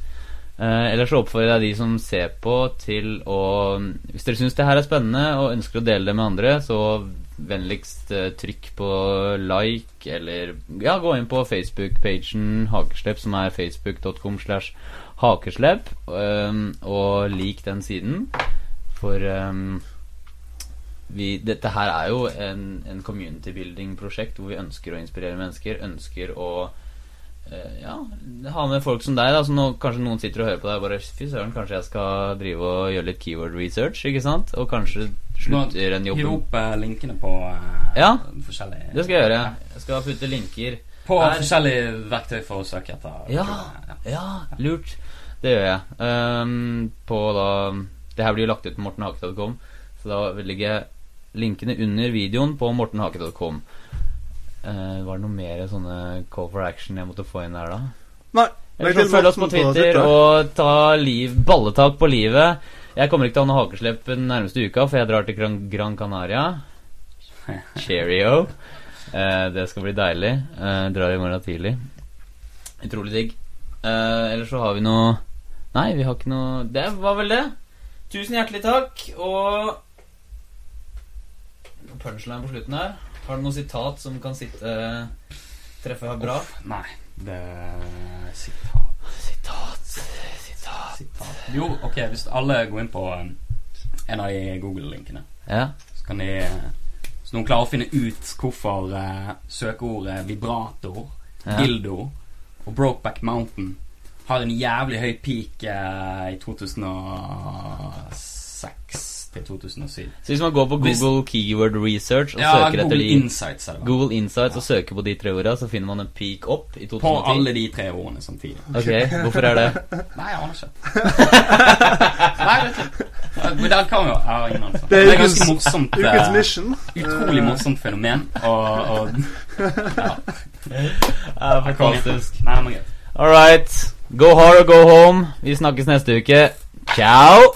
Eh, ellers så oppfordrer jeg de som ser på, til å Hvis dere syns det her er spennende og ønsker å dele det med andre, så vennligst eh, trykk på like, eller ja, gå inn på Facebook-pagen Hakeslepp, som er facebook.com slash hakeslepp, eh, og lik den siden. For um, vi, dette her er jo en, en community building-prosjekt hvor vi ønsker å inspirere mennesker. Ønsker å eh, ja, ha med folk som deg. Da, så nå, kanskje noen sitter og hører på deg og bare Fy søren, kanskje jeg skal drive og gjøre litt keyword research, ikke sant? Og kanskje slutter en jobb Hiv opp eh, linkene på eh, Ja. forskjellige Det skal jeg gjøre. Jeg skal putte linker På Her. forskjellige verktøy for å søke etter. Ja, ja, lurt. Det gjør jeg. Um, på da Det her blir jo lagt ut på mortenhake.com, så da legger jeg linkene under videoen på mortenhake.com. Uh, var det noe mer sånne call for action jeg måtte få inn der, da? Nei. Eller så følg oss på Twitter og ta liv, balletak på livet. Jeg kommer ikke til å ha noe hakeslepp den nærmeste uka, for jeg drar til Gran, Gran Canaria. Cheerio. Uh, det skal bli deilig. Uh, drar i morgen tidlig. Utrolig digg. Uh, ellers så har vi noe Nei, vi har ikke noe Det var vel det. Tusen hjertelig takk, og Punchline på slutten her. Har du noe sitat som kan sitte treffe bra? Nei, det er sitat. Sitat, sitat sitat. Jo, ok, hvis alle går inn på um, en av de Google-linkene, Ja. så kan de eh, Så noen klarer å finne ut hvorfor uh, søkeordet vibrator, Ja. dildo og Brokeback Mountain har en jævlig høy peak uh, i 2006 til 2007. Så hvis man går på Hvis- Google Keyword Research og Ja, søker etter Google de Insights det. Google Insights og søker på de tre ordene, så finner man en peak opp i 2010. På alle de tre ordene samtidig. Ok, hvorfor er det? Nei, jeg aner ikke. Nei, vet ikke. Men der kan vi jo Jeg ingen anelse. Det Det er et ganske morsomt. eh, Ukens mission. Utrolig morsomt fenomen. Og, og Ja, fantastisk. Nei, det var gøy. All right. Go hard or go home. Vi snakkes neste uke. Ciao!